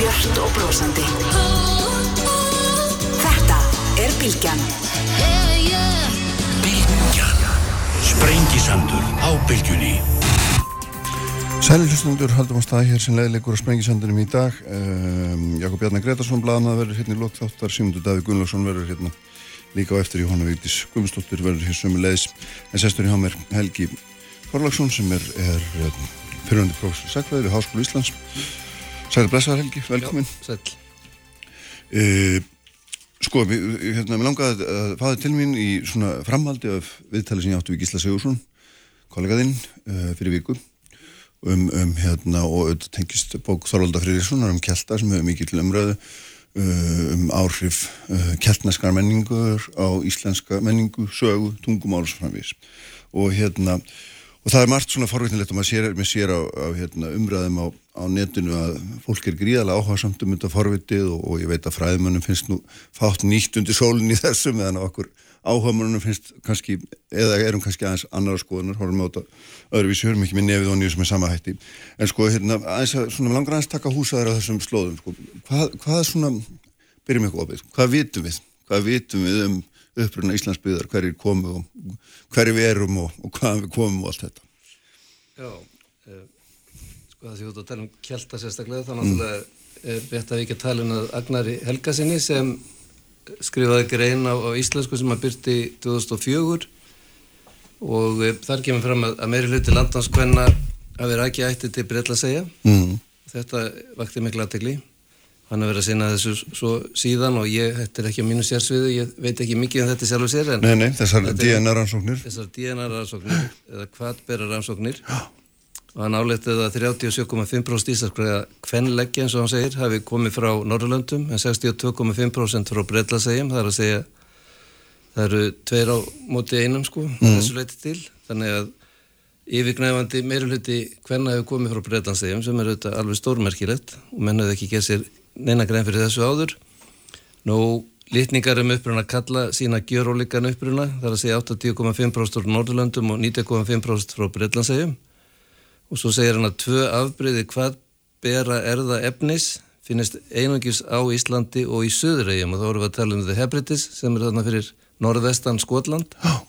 Björn og brósandi Þetta er Bilgjan Bilgjan Sprengisandur á bylgjunni. Sæli hlustundur, haldum á stað hér sem leiðilegur á Sprengisandunum í dag. Um, Jakob Bjarnar Gretarsson blaðnað verður hérna í lokþáttar Simundur Daví Gunnlaugsson verður hérna líka á eftir. Jóhanna Víktis Guðmustóttir verður hér sömu leiðis en sestur í hámer Helgi Korlagsson sem er, er um, fyrirhundi prófessor Sækvæði við Háskólu Íslands Sæli blessaðar Helgi, velkomin. Sæl uh, Sko, mér, hérna, mér langaði að fáði til mín í svona framhaldi af viðtali sem ég áttu við Gísla Sigursson kollegaðinn uh, fyrir viku um, um hérna og auðvitað tengist bók Þorvalda Friðrikssonar um kelta sem hefur mikið til umröðu uh, um áhrif uh, keltneskar menningur á íslenska menningu, sögu, tungumáls framvís og hérna og það er margt svona forveitnilegt og maður sér, sér á, á hérna, umræðum á, á netinu að fólk er gríðalega áhuga samt um þetta forveitið og, og ég veit að fræðmönnum finnst nú fátt nýtt undir sólinn í þessu meðan okkur áhugamörnum finnst kannski, eða erum kannski aðeins annara skoðunar, horfum á þetta öðruvísi, höfum ekki með nefið og nýjum sem er sama hætti. En sko, hérna, aðeins að, svona langar aðeins taka húsaður á þessum slóðum, sko, hvað, hvað svona, byrjum eitthvað opið, hvað vitum við? Hvað vitum við um uppruna Íslandsbyðar, hverjir komu og hverjir við erum og, og hvaðan við komum og allt þetta? Já, sé út að tala um kjelta sérstaklega, þá náttúrulega er bett að við ekki að tala um að Agnari Helgasinni sem skrifaði grein á, á íslensku sem að byrti 2004 og e, þar kemur fram að, að meiri hluti landhanskvenna að vera ekki ætti til breytla að segja. Mm. þetta vakti miklu aðtegli hann að vera að sinna þessu svo síðan og ég, þetta er ekki á mínu sérsviðu ég veit ekki mikið um þetta sjálfur sér Nei, nei, þessar DNA-rannsóknir Þessar DNA-rannsóknir eða kvartbera-rannsóknir og hann áleitið að 37,5% íslenskra kvennleggja eins og hann segir hafi komið frá Norrlöndum en 62,5% frá Breitlasegjum það er að segja það eru tveir á móti einum sko mm. þessu leiti til. Þannig að yfirgnæfandi meiruluti hvenna hefur komið frá Breitlasegjum sem er auðvitað alveg stórmerkilegt og menn hefur ekki gett sér neina grein fyrir þessu áður. Nú litningar um uppruna kalla sína gjörólíkan uppruna það er að segja 80,5% frá Norrlöndum og 90,5% frá Breitlasegjum og svo segir hann að tvö afbreyði hvað bera erða efnis finnist einungis á Íslandi og í Suðuregjum og þá erum við að tala um The Hebrides sem er þarna fyrir norðvestan Skotland. Já.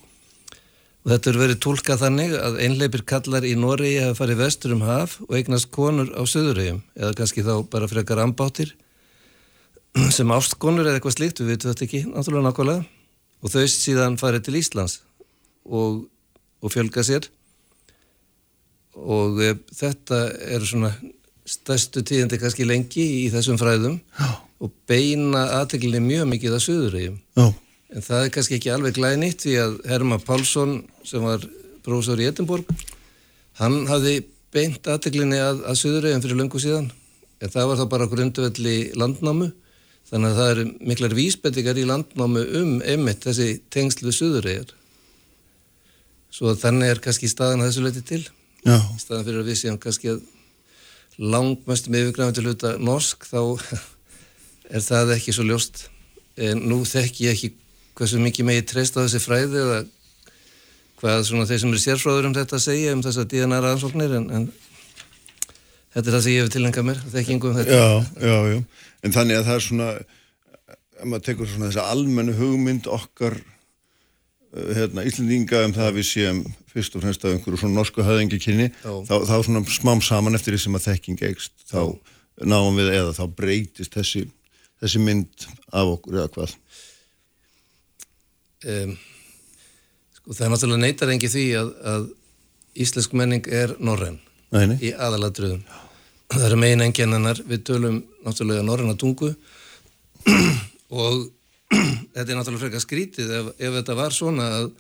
og þetta er verið tólkað þannig að einleipir kallar í Noregi hafa farið vestur um haf og eignast konur á Suðuregjum eða kannski þá bara frekar ambáttir sem ástkonur eða eitthvað slíkt, við veitum þetta ekki náttúrulega nákvæmlega. Og þau síðan farið til Íslands og, og fjölga sér og e, þetta er svona stærstu tíðandi kannski lengi í þessum fræðum Já. og beina aðteglinni mjög mikið að söðurregjum Já, en það er kannski ekki alveg glænýtt því að Herma Pálsson sem var prófessor í Edinborg hann hafði beint aðteglinni að, að söðurregjum fyrir löngu síðan. En það var þá bara grundvelli landnámu. Þannig að það eru miklar vísbendingar í landnámu um emitt þessi tengslu söðurregjur svo þannig er kannski staðan að þessu leiti til í staðan fyrir að við séum kannski að langmestum yfirgræfum til hluta norsk þá er það ekki svo ljóst. En nú þekk ég ekki hversu mikið megi treyst á þessi fræði eða hvað svona þeir sem eru sérfráður um þetta að segja um þessa DNA rannsóknir en, en þetta er það sem ég hef tilengað mér þekkingu um þetta. Já, já, já. En þannig að það er svona ef maður tekur svona þessa almennu hugmynd okkar hérna, Íslendinga um það að við séum fyrst og fremst af einhverju svona norsku höðingikynni Já. þá, þá svona smám saman eftir því sem að þekking eikst þá náum við eða þá breytist þessi, þessi mynd af okkur eða hvað? Um, sko það er náttúrulega neytar engi því að, að íslensk menning er norræn Nei, nei. í aðaladröðum það er megin enginnanar við tölum náttúrulega norræna tungu. Og þetta er náttúrulega frekar skrítið ef, ef þetta var svona að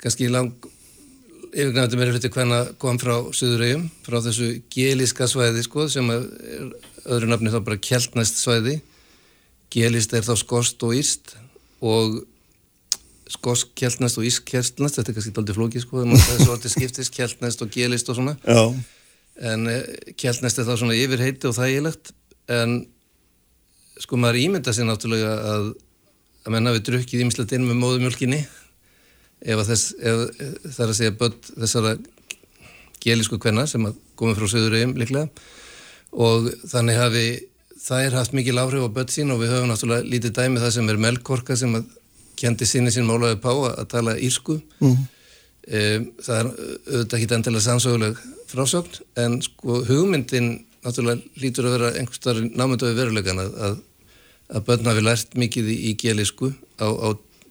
kannski lang yfirgnæfandi meira hluti hvenna kom frá Suðureyjum, frá þessu gelíska svæði sko, sem er öðru nafni þá bara kjeltnæst svæði. Gelist er þá skost og íst og skosk kjeltnæst og ísk kjeltnæst þetta er kannski aldrei flóki sko, þessu orði skiptist kjeltnæst og gelist og svona. Já, en kjeltnæst er þá svona yfirheiti og þægilegt en sko maður ímynda sér náttúrulega að að menna við drukkið ímislegt inn með móðumjölkinni ef að þess ef, það er að segja börn þessara gelísku kvenna sem að komið frá Suðureyjum líklega. Og þannig hafi það er haft mikil áhrif á börn sín og við höfum náttúrulega lítið dæmi það sem er Melkorka sem að kendi sinni sín málaði pá að tala írsku. Mm. um, það er auðvitað ekki endilega sannsöguleg frásögn en sko hugmyndin náttúrulega lítur að vera einhvers starf námyndaði verulegan að, að, að börn hafi lært mikið í, í gelisku á, á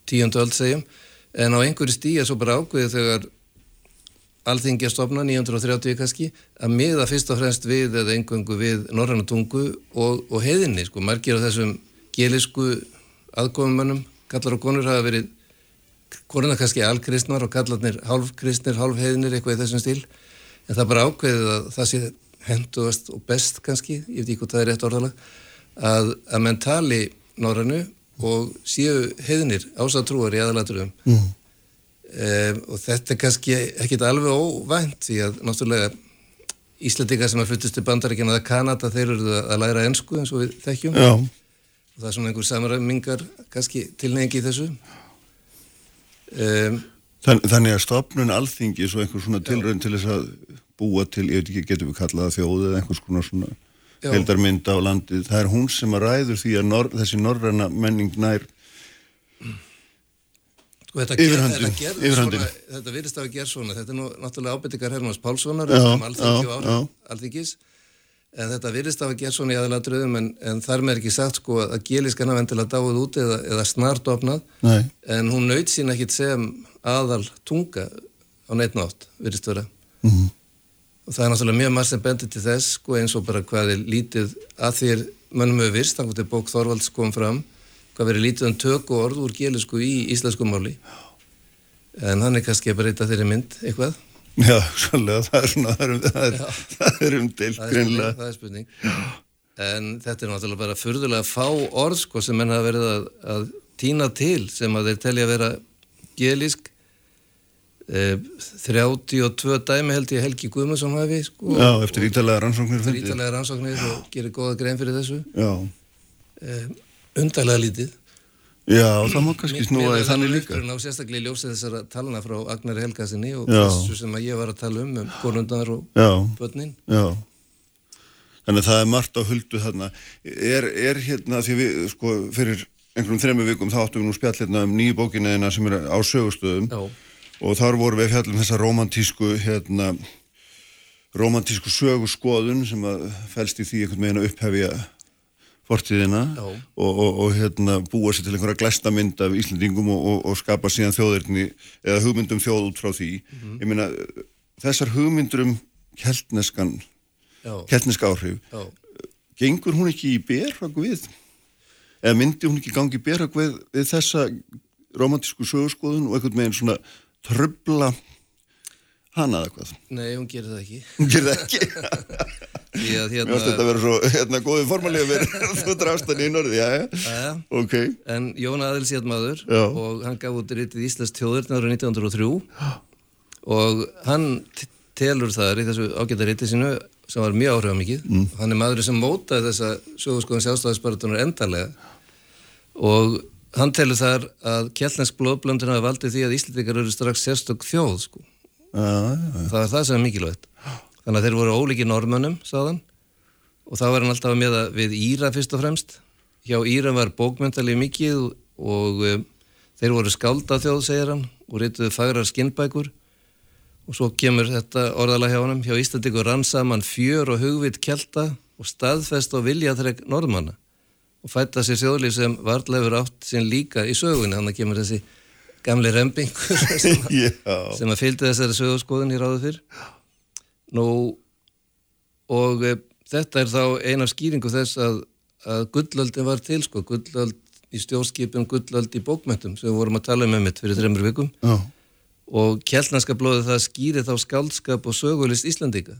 tíundu öll segjum en á einhverju stíja svo bara ákveði þegar alþingi að stopna 930 kannski að miða fyrst og fremst við eða engungu við norrannatungu og, og heiðinni sko, margir af þessum gelisku aðgóðumönnum, kallar og konur hafa verið konuna kannski alkristnar og kallarnir halvkristnir, halvheiðinir eitthvað í þessum stíl. En það bara ákveðið að það sé henduast og best kannski, ég veit ekki hvað það er rétt orðalag að, að menn tali norrannu og séu heiðinir ásatrúar í aðaladurum mm. Um, og þetta er kannski ekkit alveg óvænt því að náttúrulega Íslandingar sem er fluttist til bandaríkjana eða Kanada þeir eru að læra ennsku eins og við þekkjum Já. og það er svona einhver samræmingar kannski tilneingi í þessu um, Þann, Þannig að stopnun alþingi svo einhver svona tilrönd til þess að búa til, ég veit ekki, getur við kallað þjóð eða einhvers konar svona heldarmynda á landið, það er hún sem að ræður því að nor, þessi norræna menning nær Sko þetta, yfirhandin, þetta. Svona, þetta virðist að gera svona, þetta er nú náttúrulega ábyrtingar Hermanns Pálssonar um alþingis, en þetta virðist að gera svona í aðalega dröðum en, en þar með ekki sagt sko að gelískan hafa endilega dáið út eða, eða snart opnað, Nei. en hún naut sín ekkit sem aðal tunga á neitt nátt, virðist vera. Mm -hmm. Og það er náttúrulega mjög marg sem bendir til þess sko eins og bara hvað er lítið að þér mönnum hefur virst, þannig að bók Þorvalds kom fram hvað verið lítið um tökku orð úr gelisku í íslensku máli. En hann er kannski að breyta þeirri mynd eitthvað? Já, svolítið, það er svona það er, það er, það er umdilt greinlega Það er spurning en þetta er náttúrulega bara fyrðulega fá orð sko sem menn hafa verið að, að týna til sem að þeir telja að vera gelisk 32 dæmi held ég Helgi Guðmundsson hafi sko, Já, eftir ítalega rannsóknir eftir ítalega rannsóknir og gerir goða grein fyrir þessu. Já. E, undarlega lítið. Já, það má kannski snúa í þannig líka. Mér er sérstaklega í ljósið þessara talana frá Agnar Helgasinni og þessu sem ég var að tala um um konundar og börnin. Já. Þannig að það er margt á huldu þarna. Er, er hérna því við sko fyrir einhverjum þrejum vikum þá áttum við nú spjall hérna um nýju bókinniðina sem er á sögustöðum. Já. Og þar voru við fjallum þessa romantísku hérna romantísku söguskoðun sem að fælst í því einhvern veginn að upphefja fortíðina og, og, og hérna, búa sér til einhverja glæstamynd af Íslandingum og, og skapa síðan þjóðirni eða hugmyndum þjóð út frá því mm -hmm. ég meina þessar hugmyndur um keltneskan keltneska áhrif Já. gengur hún ekki í berhag við eða myndi hún ekki gangi í berhag við, við þessa romantísku sögurskoðun og einhvern veginn svona tröfla hana eða hvað? Nei, hún gerir það ekki Hún gerir það ekki? Ég hérna... finnst þetta að vera svo hérna, góðið formalið að vera þú drafst hann í norði, já, já, ok En Jón Aðils ég maður já. og hann gaf út rítið Íslands tjóður náður 1903 og hann telur þar í þessu ágæta rítið sínu sem var mjög áhrifamikið mm. hann er maður sem mótaði þessa sögurskoðan sjálfstæðisbaratunar endarlega og hann telur þar að kjellnæsk blóðblöndun hafi valdið því að Íslandikar eru strax sérstök þjóð sko. Það er það sem er mikilvægt. Þannig að þeir voru ólíki normönnum sáðan og þá var hann alltaf með að við Íra fyrst og fremst. Hjá Íra var bókmyndalið mikið og um, þeir voru skálda þjóð segir hann og reytuðu fagrar skinnbækur. Og svo kemur þetta orðala hjá hann hjá Íslandikur rann saman fjör og hugvit kelta og staðfest og viljaþreg norðmanna og fætta sér sjóðlíf sem varðleifur átt sín líka í sögunni. Þannig að kemur þessi gamli römbingur sem, sem að fylgdi þessari sögurskoðun í ráðu fyrr. Nú og e, þetta er þá eina skýringu þess að, að gullöldin var til sko, gullöld í stjórnskipin gullöld í bókmæntum sem við vorum að tala um með mitt fyrir þreymur vikum. Já. og kjellnarska blóði það skýri þá skaldskap og sögulist Íslandika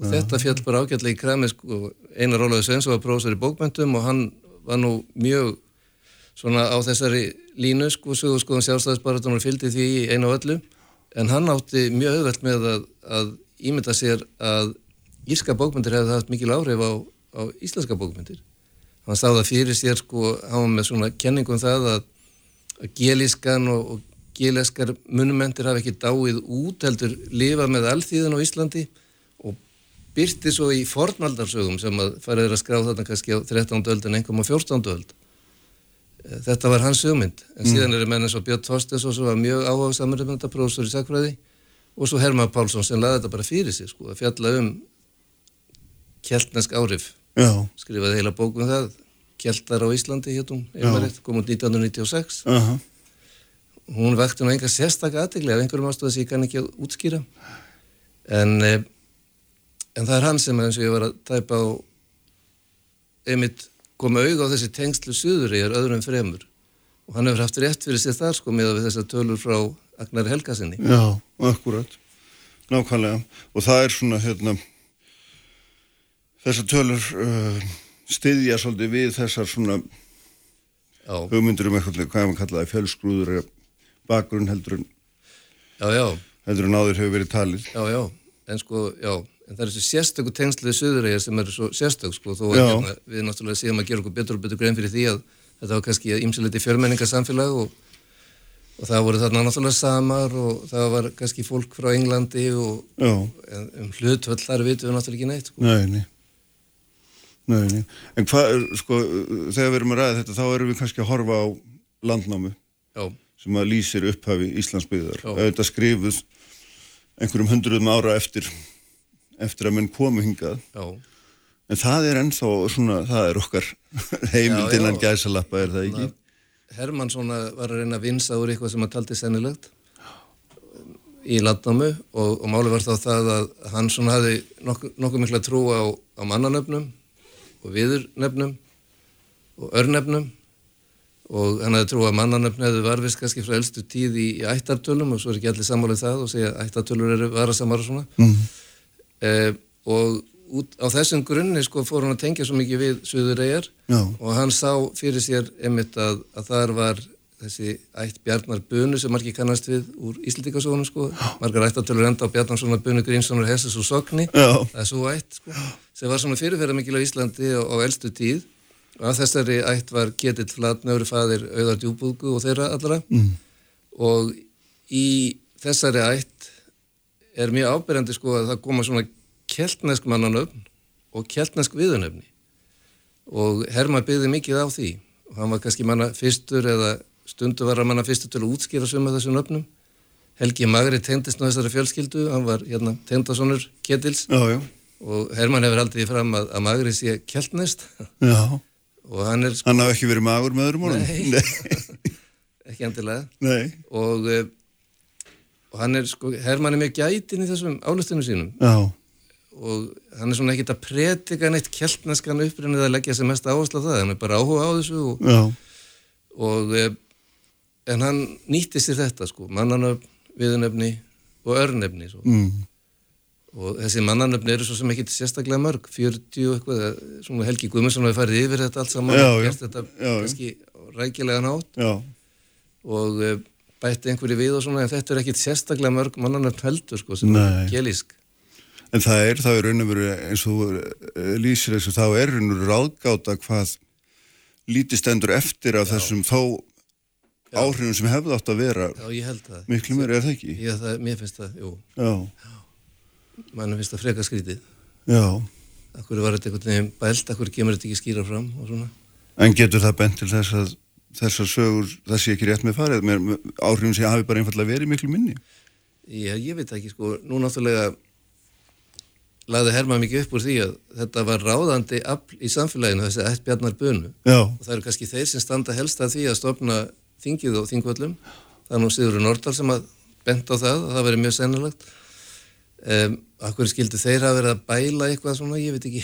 og Já. þetta fjall bara ágætlega í krami sko, einar Rólaður Svensson var prósar í bókmæntum og hann var nú mjög svona á þessari línu sko, sögurskoðan sjálfstæðisbaratunum fylgdi því einu og öllu. En hann átti mjög auðvelt með að, að ímynda sér að írska bókmyndir hefði haft mikil áhrif á, á íslenska bókmyndir hann stáða fyrir sér sko var með svona kenningum um það að, að gelískan og, og gelískar munumentir hafi ekki dáið út heldur lifa með alþýðin á Íslandi. og byrti svo í fornaldarsögum sem að farið er að skrá þarna kannski á 13. öld en einhverjum á 14. öld. Eh, Þetta var hans hugmynd, en síðan eru menn eins og Björn Þorstens sem var mjög áhuga samverðmynda, prófessor í sakfræði og svo Herman Pálsson sem laði þetta bara fyrir sig, sko, að fjalla um kjeltnesk áhrif, Já, skrifaði heila bókum það, Kjeltar á Íslandi einmaritt, kom út 1996. aha, Hún vekti nú enga sérstakka aðtegli af einhverjum ástöðu sem ég kann ekki að útskýra. En, eh, en það er hann sem eins og ég var að tæpa á einmitt koma auð á þessi tengslu suður í er öðrum fremur. Og hann hefur haft rétt fyrir sér þar sko með þessar tölur frá Agnar Helgasinni. já, akkurat, nákvæmlega. Og það er svona, hérna, þessar tölur uh, styðja svolítið við þessar svona Já, hugmyndur um eitthvað, hvað maður kallaði, fjölsgrúður eða bakgrunn heldur en, já, já, heldur en áður hefur verið talið. já, já, en sko, já, en það er þessi sérstöku tengsluði suðurægir sem eru svo sérstök sko, þó að hérna, við náttúrulega séum að gera okkur betur og betur grein fyrir því að þetta var kannski ímsiliti fjörmenningarsamfélag og, og það voru þarna náttúrulega samar og það var kannski fólk frá Englandi og Já, en, um hlutvöld þar vitum við náttúrulega ekki neitt sko. nei, nei. Nei, nei. En hvað, er, sko, þegar við erum að ræða þetta, þá erum við kannski að horfa á landnámu Já, sem að lýsir upphafi Íslandsbyggðar. Já. Þetta skrifuð einhverjum hundruðum ára eftir, eftir að menn komu hingað. já, En það er ennþá svona, það er okkar heimild Já, já. innan gæsalappa, er það ekki? Hermann svona var að reyna að vinsa úr eitthvað sem að taldi sennilegt í landnámu og, og máli var þá það að hann svona hafði nokkuð nokku mikla trú á, á mannanöfnum og viðurnöfnum og örnöfnum og hann hafði trú að mannanöfn hefði varfist kannski frá elstu tíð í, í ættartölum og svo er ekki allir sammálið það og segja ættartölur eru varasamar og svona Mm. Eh, og út á þessum grunni sko fór hann að tengja svo mikið við Suðureyjar Já. og hann sá fyrir sér einmitt að, að þar var þessi ætt Bjarnar Bunu sem margir kannast við úr Íslandikasónum sko, margar ættatölur enda á Bjarnarssonar Bunu Grímssonar Hesses og Sogni Já. það er svo ætt sko, sem var svona fyrirferða mikil á Íslandi á, á elstu tíð og að þessari ætt var Ketill Flatnöfri faðir Auðar Djúbúðgu og þeirra allra mm. og í þessari ætt er mjög ábyrjandi sko að það koma svona keltnesk mannanöfn og keltnesk viðunöfni og Herma byggði mikið á því. Og hann var kannski manna fyrstur eða stundu var að manna fyrstur til að útskýra suma þessum nöfnum. Helgi Magri tengdist nú þessari fjölskyldu. Hann var hérna tengdasonur Ketils. Já, já, og Herman hefur haldið því fram að, að Magri sé keltnest. Og hann er sko Hann hafi ekki verið magur með öðrum orðum? Nei. Nei. ekki endilega. Nei. og, eh, og hann er sko, Herman er mjög gætin í þessum álustinu sínum. Já, og hann er svona ekkit að predika neitt keltneskan upprinnið að leggja sem mest áherslu á það, hann er bara áhuga á þessu og, og eh, en hann nýtti sér þetta sko, mannanöfn, viðunöfni og örnöfni svo. mm. og þessi mannanöfni eru svo sem ekkit sérstaklega mörg, 40 og eitthvað svona Helgi Guðmundsson hefur farið yfir þetta allt saman Já, og gert þetta Já, kannski rækilega nátt já, og bætti einhverju við og svona en þetta er ekkit sérstaklega mörg mannanöfn heldur sko sem Nei. er gelísk En það er, það er raun og veru eins og eh, lýsir þessu, þá er raun og veru ráðgáta hvað lítið stendur eftir af þessum þó áhrifum sem hefði átt að vera. Já, ég held það. Miklu meira, er það ekki? Já, það, mér finnst það, jú, Já, mannum finnst það freka skrítið. Já. Akkur var þetta einhvern veginn bælt, akkur kemur þetta ekki skýra fram og svona? En getur það bent til þess að þessar sögur, það sé ekki rétt með farið, mér, áhrifum sem hafi bara einfallega verið miklu minni? Já, ég veit ekki, sko, nú náttúrulega lagði Herma mikið upp úr því að þetta var ráðandi afl í samfélaginu, þessi ætt Bjarnar Bunu. Já, og það eru kannski þeir sem standa helst að því að stofna þingið og þingvöllum. Það er nú Sigurður Nordal sem að bent á það og það verið mjög sennilegt um, Akkur skildu þeir að vera að bæla eitthvað svona, ég veit ekki.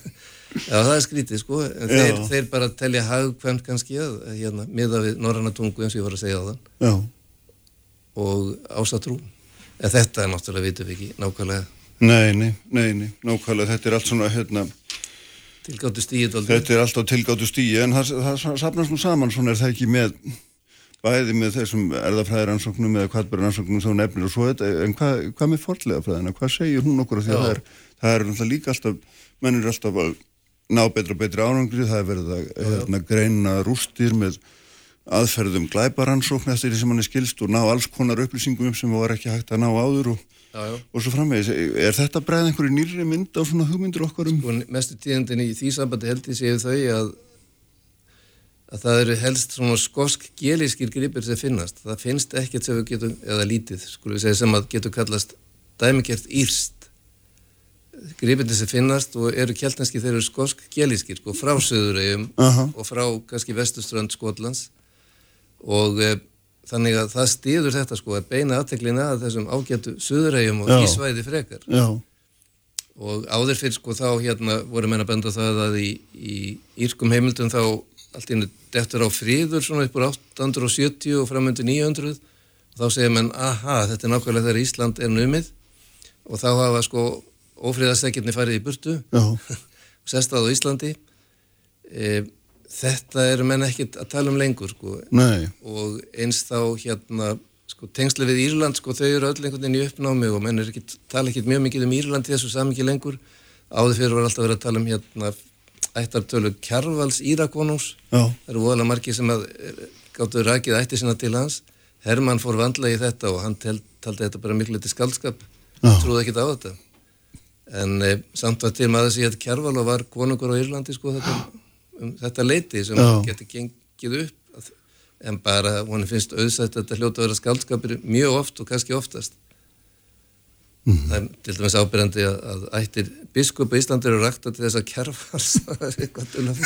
Já, það er skrítið sko. En þeir, þeir bara telja hagkvæmt kannski að hérna, miða við norranna tungu eins og ég var að segja á þann já, og ásatrú. En þetta er náttúrulega vitum við ekki nákvæmlega. Nei, nei, nei, nei, nákvæmlega, þetta er allt svona, hérna, tilgáttu stíðið þetta er allt á tilgáttu stíi, en það, það sapnast nú saman, svona er það ekki með, bæði með þessum erðafræðiransóknum eða kvartbæransóknum þá nefnir og svo þetta, en hvað, hvað með forlega fræðina, hvað segir hún okkur af því að það er, það er náttúrulega líka alltaf, menn er alltaf að ná betra og betra árangri, það er verið að hérna, greina rústir með aðferðum glæbaransókn eftir því sem hann er skilst og ná alls konar upplýsingum upp sem var ekki hægt að ná áður og, Já, já. og svo framvegis. Er þetta bregð einhverju nýri mynd á svona hugmyndur okkar um? og mestu tíðandinn í því sambandi held ég séu þau að að það eru helst svona skosk gelískir gripir sem finnast. Það finnst ekkert sem við getum, eða lítið, skulum við segja sem að getur kallast dæmikert írst. Gripindi sem finnast og eru kjeltanski þeir eru skosk gelískir, sko, frá söðuregjum Aha. og frá kannski vestuströnd Skotlands og e, þannig að það stýður þetta sko að beina aðteklina að þessum ágættu söðuregjum og Já. ísvæði frekar Já, og áður fyrir sko þá hérna voru menn að benda það að í, í írskum heimildum þá allt einu dettur á fríður svona upp úr 870 og framöndu 900 og þá segir menn aha þetta er nákvæmlega þegar Ísland er numið. Og þá hafa sko ófríðastekirni farið í burtu. Og sestað á Íslandi. E, þetta eru menn ekkit að tala um lengur sko. Nei, og eins þá hérna sko tengsli við Írland sko þau eru öll einhvern veginn í uppnámi og menn er ekki tala ekki mjög mikið um Írland í þessu samingi lengur. Áður fyrir var alltaf verið að tala um hérna ættartölu Kjarvals Írakonungs. Það eru voðalega margir sem að eh, gáttu rakið ætti sinna til hans. Hermann fór vandlega í þetta og hann taldi þetta bara miklu til skaldskap Já. trúði ekki á þetta. En e, samt var til maður sem hétt Kjarval og var konungur á Írlandi sko þetta, um þetta leiti sem geti gengið upp. En bara hún finnst auðsætt að þetta hljóta að vera skaldskapir mjög oft og kannski oftast Mhm. það er til dæmis ábyrjandi að, að ættir biskup í Íslandi eru rakta til þess að Kjarvals það er eitthvað að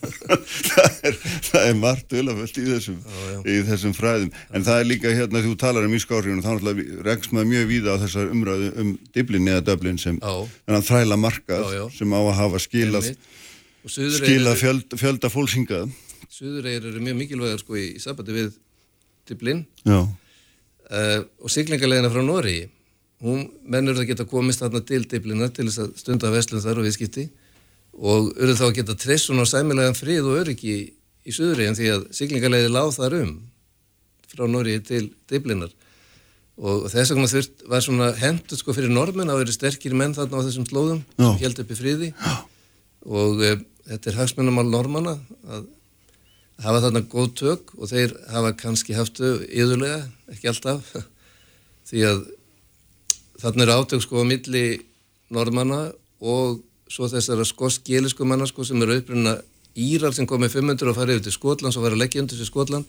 það, er, það er margt ölaföld í í þessum fræðum. En það er líka hérna þú talar um ískárin og þá rekst maður mjög víða á þessar umræðu um Dublin eða Dublin sem þræla markað Já, já. sem á að hafa skilað, skilað fjöld, fjölda fólksingað Suðureyjar eru mjög mikilvægar sko í sabati við Dublin Já, uh, og siglingarlegina frá Nóri hún mennur að geta komist þarna til Dublina til þess að stunda veslun þar og viðskipti og eru þá að geta treyst svona sæmilegan frið og öryggi í, í Suðureyjan því að siglingarlegi láð þar um frá Nóri til Dublinar og þess vegna þurft var svona hendur sko fyrir normenn að vera sterkir menn þarna á þessum slóðum Já. sem held upp í friði Já. og uh, þetta er hagsmennamál normanna að hafa þarna góð tök og þeir hafa kannski haft þau yðurlega, ekki alltaf því að þarna eru átök sko á milli normanna og svo þessara skosk-gélisku manna sko sem eru upprunna Írar sem komið 500 og farið yfir til Skotland og var að leggja undir til Skotland.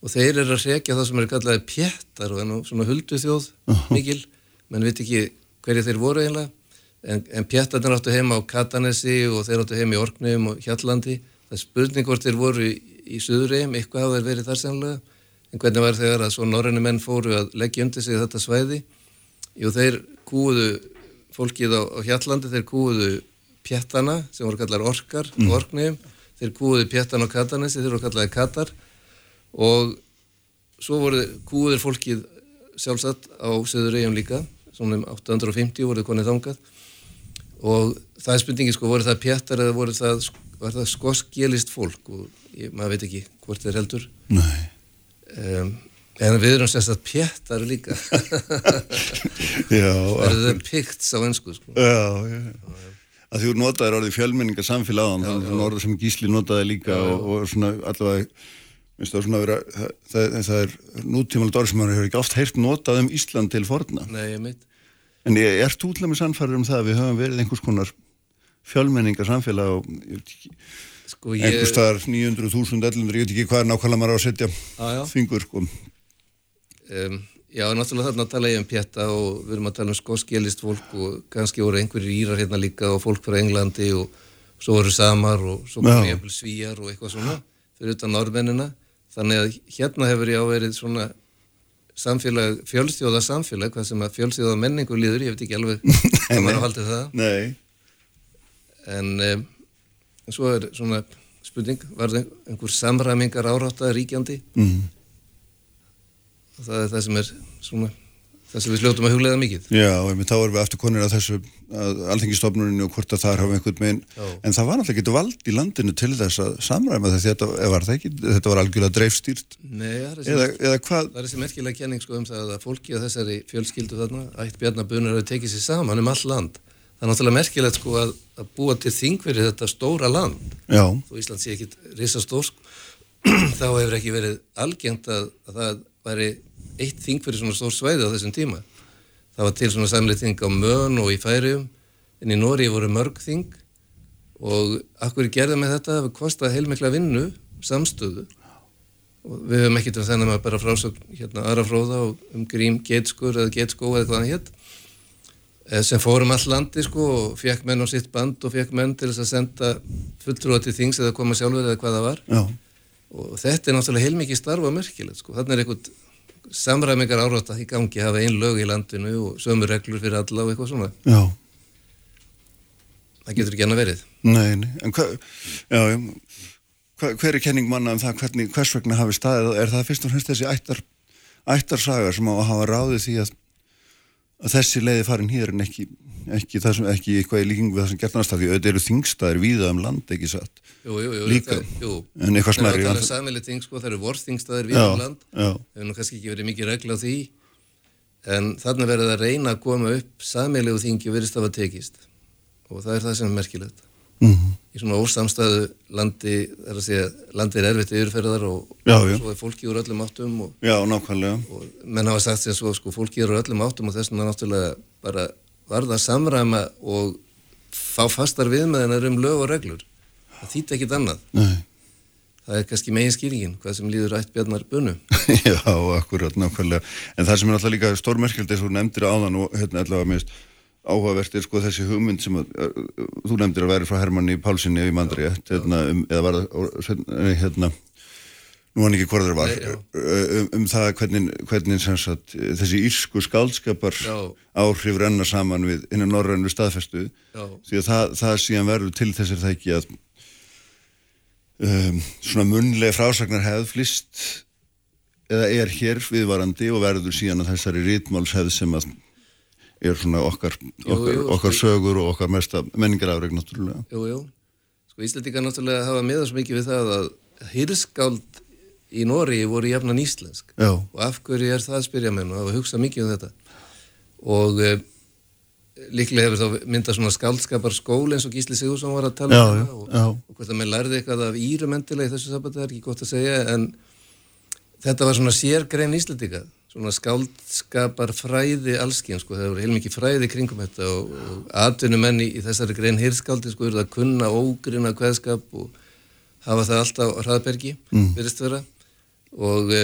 Og þeir eru að rekja það sem eru kallaði pjettar og enn svona huldu þjóð mikil, menn veit ekki hverju þeir voru eiginlega en, en pjettarnir áttu heima á Katanesi og þeir áttu heima í Orknum og Hjallandi það er spurning hvort þeir voru í, í Suðurheim, eitthvað hafa þeir verið þar sannlega en hvernig var þegar að svo norræni menn fóru að leggja undir sig þetta svæði Jú, þeir kúuðu fólkið á, á Hjallandi, þeir kúuðu pjettana sem voru kallar orkar mm. orknum, þeir kúuðu pjettana á Katanesi, þeir voru kallaði Katar. Og svo voru kúuður fólkið sjálfsagt á Söðureyjum líka, svona um 850 voruð konið þangað. Og það er spurningi sko, voru það pjettar eða voru það, var það skoskjelist fólk? Og ég, maður veit ekki hvort þeir heldur. Nei. Um, en við erum sérst að pjettar líka Já, Það eru þau pikt á ennsku sko. já, já. Að því þú notaðir orðið fjölmenningar samfélagan, þannig að orðið sem Gísli notaði líka og, og svona allavega, minnst það svona að vera, það, það, það er nútímalega orðið sem maður hefur ekki oft heyrt notað um Ísland til forna. Nei, ég meit En ég er tútlega með sannfæður um það að við höfum verið einhvers konar fjölmenningar samfélag og ég veit ekki, sko, ég, einhvers staðar 900.000, 1100, ég veit ekki hvað er nákvæmlega maður á að setja Já, já. fingur, sko. Um, Já, náttúrulega þarna tala ég um pjetta og við erum að tala um skoskjelist fólk og kannski voru einhverjir írar hérna líka og fólk frá Englandi og svo voru samar og svo Já. komu jafnvel svíjar og eitthvað svona fyrir utan norðmennina. Þannig að hérna hefur ég áverið svona samfélag, fjölþjóða samfélag hvað sem að fjölþjóða menningu líður ég veit ekki alveg hvað maður haldið það. Nei, en um, svo er svona spurning, var það einhver samræmingar árátta ríkjandi? Mm. Og það er það sem er svona það sem við sljótum að huglega mikið. Já, einmitt þá erum við aftur konir að þessu alþengistofnuninu og hvort að það hafa einhvern megin, Já. en það var náttúrulega ekki vald í landinu til þess að samræma þetta, þetta var, ekki, þetta var algjörlega dreifstýrt, Nei, það er eða, eða hvað, það er þessi merkilega kenning sko um það að fólki á þessari fjölskyldu þarna ætt Bjarnabunur hafi tekið sér saman um all land. Það er náttúrulega merkilegt sko að, að búa til þing fyrir þetta stóra land. Já, þó Ísland sé ekki risastór sko, þá hefur ekki verið algengt að, að það væri eitt þing fyrir svona stór svæði á þessum tíma. Það var til svona samlið þing á Mön og í Færium en í Nóri voru mörg þing. Og akkur gerða með þetta? Það kostað heilmikla vinnu samstöðu. Og við höfum ekkert um þennan að bara frásögn hérna aðra fróða um grím getskur eða getskó eða hvað hann hétt eh, sem fórum all landi sko og fekk menn á sitt band og fekk menn til þess að senda fulltrúa til þings eða koma sjálfur eða hvað það var. Já, og þetta er náttúrulega heilmikið starfa merkilegt sko, þannig er einhvern samræmingar árátt að í gangi hafa ein lög í landinu og sömu reglur fyrir alla og eitthvað svona. Já, það getur ekki annað verið. Nei, nei, en hvað, já, hva, hver er kenning manna um það hvernig, hvers vegna hafi staðið, er það fyrst og fremst þessi ættar, ættarsaga sem á að hafa ráðið því að, að þessi leiði farin hér en ekki, ekki, það sem, ekki eitthvað í líkingu við það sem gert annars það, því auðvitað eru þingstaðir víða um land, ekki satt, jú, jú, jú, Líka. það, en eitthvað smærri, Það er alveg sammeilið ting sko, það eru vorþingstaðir við Já, um land. það hefur nú kannski ekki verið mikið regla á því. En þarna verður að reyna að koma upp sameilegu þingi og verðist að tekist. Og það er það sem er merkilegt. Mhm. Í svona ósamstæðu landi það er að segja, landi er erfitt yfirferðar og, Já, og svo er fólki úr öllum áttum og, Já, og menn hafa sagt sér svo sko, fólki er úr öllum áttum og þess vegna náttúrulega bara varða samræma og fá fastar viðmeðinar um lög og reglur. Það þýtti ekkit annað. Nei. það er kannski megin skýringin hvað sem líður ætt bjarnar bunu. Já, akkurat, nákvæmlega. En það sem er alltaf líka stórmerkild eins og nefndir áðan og hérna allavega mist áhugavert er sko þessi hugmynd sem að, uh, þú nefndir að vera frá Hermanni Pálssoni í Mandri, hérna, um, eða var það, nei, hérna, nú hann ekki hvort það var, Nei, uh, um, um það hvernig, hvernig sagt, þessi írsku skaldskapar Já. áhrif renna saman við innan norrænu staðfestu, Já. því að það, það síðan verður til þessir það ekki að um, svona munlega frásagnar hefð flist eða er hér viðvarandi og verður síðan að þessari rítmálshefð sem að er svona okkar, okkar, jú, okkar sko- sögur og okkar mesta menningarafreg náttúrulega. Jú, jú. Sko Íslandika náttúrulega hafa með oss mikið við það að hyrskáld í Nóri voru jafnan íslensk. Já, og af hverju er það að spyrja menn og hafa hugsað mikið um þetta? Og e, líklega hefur þá myndað svona skáldskapar skól eins og Gísli Sigursson var að tala um það og, og hvort að menn lærði eitthvað af írum endilega í þessu sambandi það er ekki gott að segja en þetta var svona sérgrein Íslandika svona skáldskapar fræði allskinn sko, það voru heilmikið fræði kringum þetta og, og atvinnumenn í, þessari grein hirskáldi sko eru að kunna ógrina kveðskap og hafa það alltaf á hraðbergi, mm. virðist vera. Og e,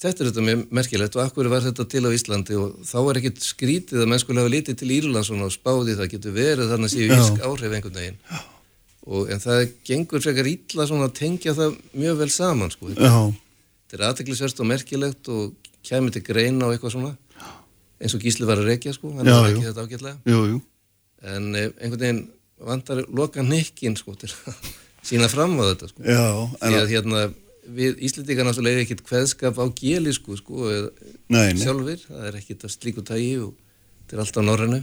þetta er þetta mjög merkilegt og akkur var þetta til á Íslandi? Og þá er ekkit skrítið að menn skulle hafa litið til Írlandsson og spáði það getur verið þannig að séu ísk áhrif einhvern veginn. Og, en það gengur frekar illa svona að tengja það mjög vel saman sko. þetta er aðteklisverst og merkilegt og kæmi til greina og eitthvað svona eins og Gísli var að rekja sko, hann Já, var ekki þetta ágætlega. Jú, jú. en e, einhvern veginn vantar loka nikkin sko til að sína fram á þetta sko. Já, því en að hérna við Íslendingar náttúrulega er ekkit kveðskap á gélisku sko eða Nei, nei. sjálfur, það er ekkit að slíku tægi og þetta er allt á norrænu.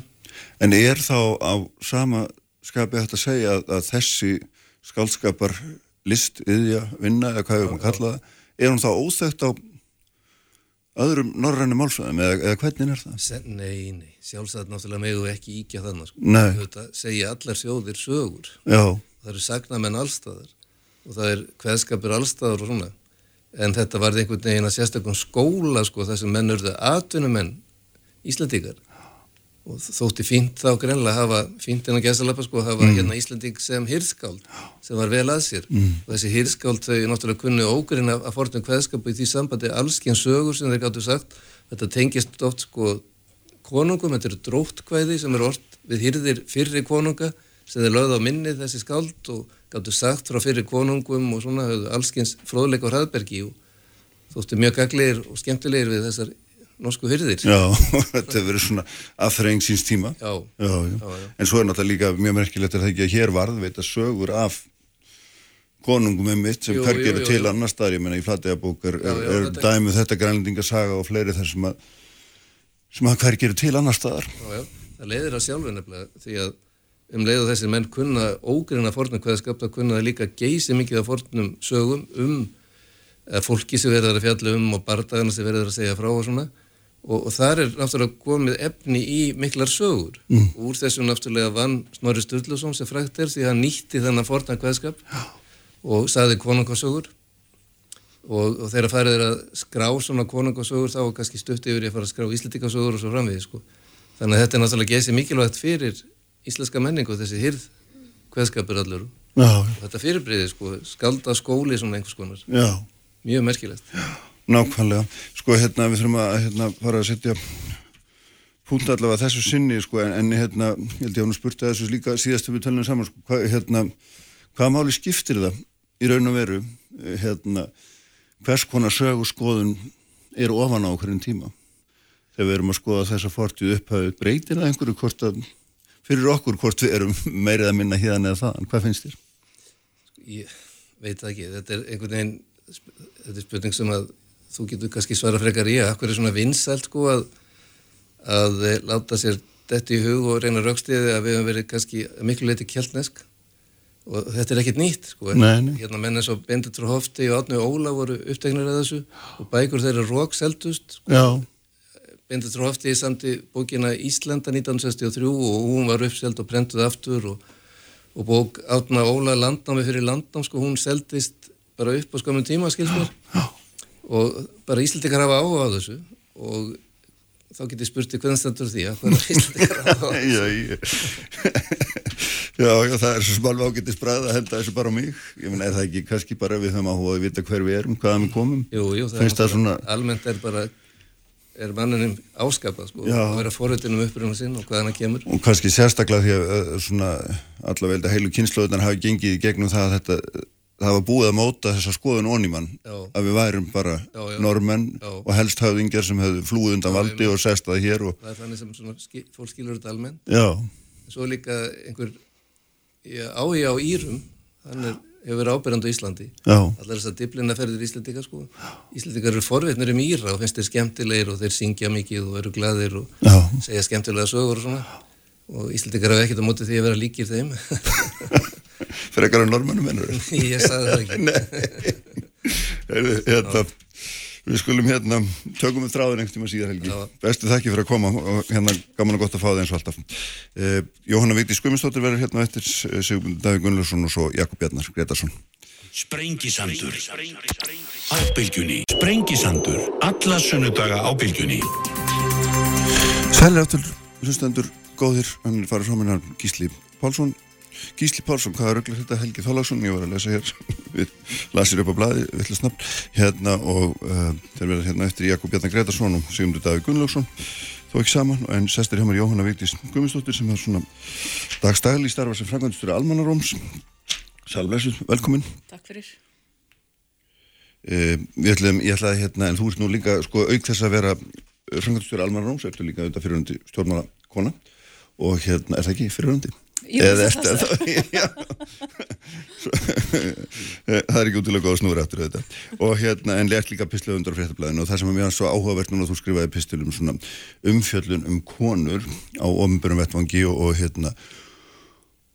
En er þá á sama skapi hægt að segja að, að þessi skaldskapar list, yðja, vinna eða hvað við erum að kalla það, er hún þá óþekkt á öðrum norrænu málsvæðum eða, eða hvernig er það? Sen, nei, nei, sjálfsagt náttúrulega megu ekki íkja þannig sko. Þetta segja allar sjóðir sögur. Já, það eru sagnamenn allstaðar og það er kveðskapur allstaðar og svona. En þetta var einhvern veginn að sérstaklega skóla sko þar sem menn urðu atvinnumenn Íslandíkar og þótti fínt þá greinlega að hafa fínt en að gæsalappa sko að hafa hérna Íslandík sem hirskáld sem var vel að sér. Og þessi hirskáld þau náttúrulega kunni ógurinn af, af fornum kveðskapu í því sambandi allskinn sögur sem þeir gáttu sagt. Þetta tengist oft sko konungum, þetta eru dróttkvæði sem eru orð við hýrðir fyrri konunga sem þeir lögðu á minni þessi skáld og gáttu sagt frá fyrri konungum og svona höfðu allskins fróðleik á hraðbergi og þóttu mjög gaglegir og skemmtilegir við þessar norsku hyrðir. já, þetta hefur verið svona aðþreng síns tíma. Já. Já, já. En svo er náttúrulega líka mjög merkilegt er það ekki að hér varðveita sögur af konungum með mitt sem Jú, hver jú, gerur jú, til annar staðar, ég menna í Flateyjabók er, er, já, er þetta- dæmið þetta grænlendingasaga og fleiri þar sem að sem að hver gerur til annar staðar. Já, já, það leiðir að sjálfu nefnilega því að um leið og þessir menn kunna ógrinna fornum hvaða það kunna líka geysi mikið af fornum sögum um eða fólki sem verður að fjalla um og bardagana sem verður að segja frá og svona og, og þar er náttúrulega komið efni í miklar sögur mm. úr þessum náttúrulega vann Snorri Sturluson sem frækt er því að hann nýtti þennan fornan hvaðskap og saði konungasögur og, og þegar farið er að skrá svona konungasögur þá er kannski stutt yfir að fara að skrá íslendingasögur og svo framvið sko. Þannig að þetta er náttúrulega geysið mikilvægt fyrir íslenska menningu þessi hyrð hveðskapur allur. Já, Þetta fyrirbriði sko, skalda skóli svona einhvers konar. já, Mjög merkilegt. Nákvæmlega. Sko, hérna, við þurfum að hérna, fara að setja punkt allavega þessu sinni, sko, en, en hérna, ég held ég að hún spurta þessu líka síðast við tölunum saman, sko, hvað, hérna, hvað máli skiptir það í raun og veru, hérna, hvers konar sög og skoðun er ofan á hverjum tíma? Þegar við erum að skoða þessa fortið upphafið, breytir það einhverju hvort að, fyrir okkur hvort við erum meirið að minna híðan eða það, hvað finnst þér? Ég veit ekki. Þetta er einhvern veginn, þetta er spurning sem að þú getur kannski svara frekar í að hvað er svona vinsælt sko að, að eh, láta sér þetta í hug og reyna raukstiði að við höfum verið kannski að miklu leiti kjaldnesk og þetta er ekkert nýtt sko. Nei. Hérna menn eins og Benditur Hofti og Átni Óla voru upptegnir af þessu og bækur þeirra rók seldust sko. Benditur Hofti samti bókina Íslanda 1963 og hún var uppseld og prentuð aftur og, og bók Átna Óla landnámi fyrir landnám sko hún seldist bara upp á skamum tíma skilst mér og bara Íslandikar hafa áhuga á þessu og þá get ég spurti hvernig stendur því að er Íslandikar hafa áhuga á þessu já, já, það er svo smalva ágættis bræð að henda þessu bara á mig. Ég meina, er það ekki kannski bara við höfum áhuga að vita hver við erum, hvaðan við komum? Jú, jú, Finnst það svona, almennt er bara er manninum áskapað sko Já. að vera forvitin um uppruna sinn og hvaðan hann kemur og kannski sérstaklega því að uh, svona allavega heilu kynnslóðunar hafi gengið í gegnum það að þetta, það var búið að móta þessa skoðun oníman, Já. að við værum bara Já, já. normenn Já. og helst höfðingjar sem hefðu flúið undan valdi og sestað hér og, það er þannig sem svona, ski, fólk skilur þetta almennt. Já, svo líka einhver áhuga á Írum hann er, hefur verið ábyrjandi á Íslandi. Já, allar þessar diblinaferðir Íslandika sko. Íslandikar eru forvitnir um Íra og finnst þeir skemmtilegir og þeir syngja mikið og eru glaðir og segja skemmtilega sögur og og Íslandikar hafa ekkert á móti því að vera líkir þeim frekar en normennum ennur. ég sagði það ekki Heyrðu, hérna, við skulum hérna, tökum við þráður einhvern tíma síðar helgi. Já. Bestu þakki fyrir að koma og hérna gaman og gott að fá það eins og alltaf. Uh, Jóhanna Vigdís Guðmundsdóttir verður hérna eftir Sigbjörn Davík Gunnlaugsson og svo Jakob Bjarnar Gretarsson. Sprengisandur Á bylgjunni Sprengisandur Alla sunnudaga á bylgjunni Sælir áttur, hlustendur, góðir, hann er farið frá minna Gísli Pálsson. Gísli Pálsson, hvað er auðvitað þetta Helgi Þólagsson, ég var að lesa hér, við lasir upp á blaði, vill að snabbt, hérna og uh, þeir verða hérna eftir Jakob Bjarnar Gretarsson og Sigmundur Davík Gunnlaugsson, þó ekki saman, en sestir hjá mér Jóhanna Vigdís Guðmundsdóttir sem er svona dagstæli í starfa sem frangandistur Almannaróms. Sælblessuð, velkomin. Takk fyrir. Uh, ég ætlaði, hérna, en þú ert nú líka, sko, auk þess að vera frangandistur Almannaróms, ertu líka auðvitað fyrirhundi stjórnmála kona og hérna, er það ekki fyrirhundi? Eða ertu það? Já. Svo- það er ekki útilega góð að snúra eftir þetta. Og hérna, en lert líka pislu undir á fréttablaðinu og það sem er mjög svo áhugavert núna þú skrifaði pistil um svona umfjöllun um konur á ofnbjörnum vettvangi og, og hérna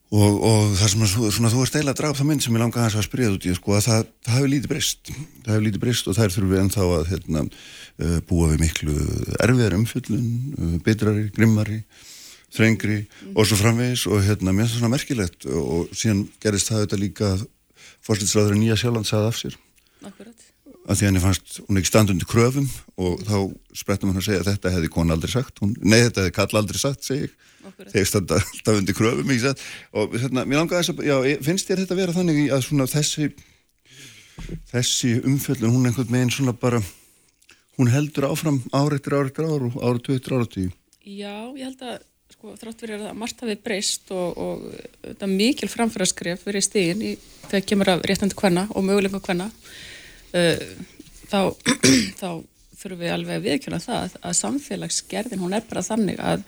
og, og það sem er svo- svona, þú ert eiginlega að draga það mynd sem ég langa að spyrja út í sko, að það, það hefur lítið breyst það hefur lítið breyst og þær þurfum við ennþá að hérna, uh, búa við miklu erfiðar umfjöllun, uh, bitrari, grimmari þrengri og svo framvegis og hérna, mér finnst það svona merkilegt og síðan gerist það þetta líka fórstættisræður Nýja Sjáland sagði af sér. Akkurat. að því henni fannst hún ekki standundi kröfum og þá sprettum hann að segja að þetta hefði konu aldrei sagt. Hún, nei þetta hefði kall aldrei sagt segi alltaf undir kröfum ekki satt? Og hérna, mér langaði þess að, já, finnst þér þetta vera þannig í að svona þessi þessi umfjöllun, hún einhvern veginn svona bara hún heldur áfram ár eftir ár eftir ár og ára 2 eftir ára 10 Já, ég held að sko, þrátt verið að margt hafi breyst og, og þetta mikil framfæraskref verið stíðin í þegar kemur af réttandi kvenna og möguleika kvenna uh, þá, þá þurfum við alveg að viðkjöna það að samfélagsgerðin hún er bara þannig að,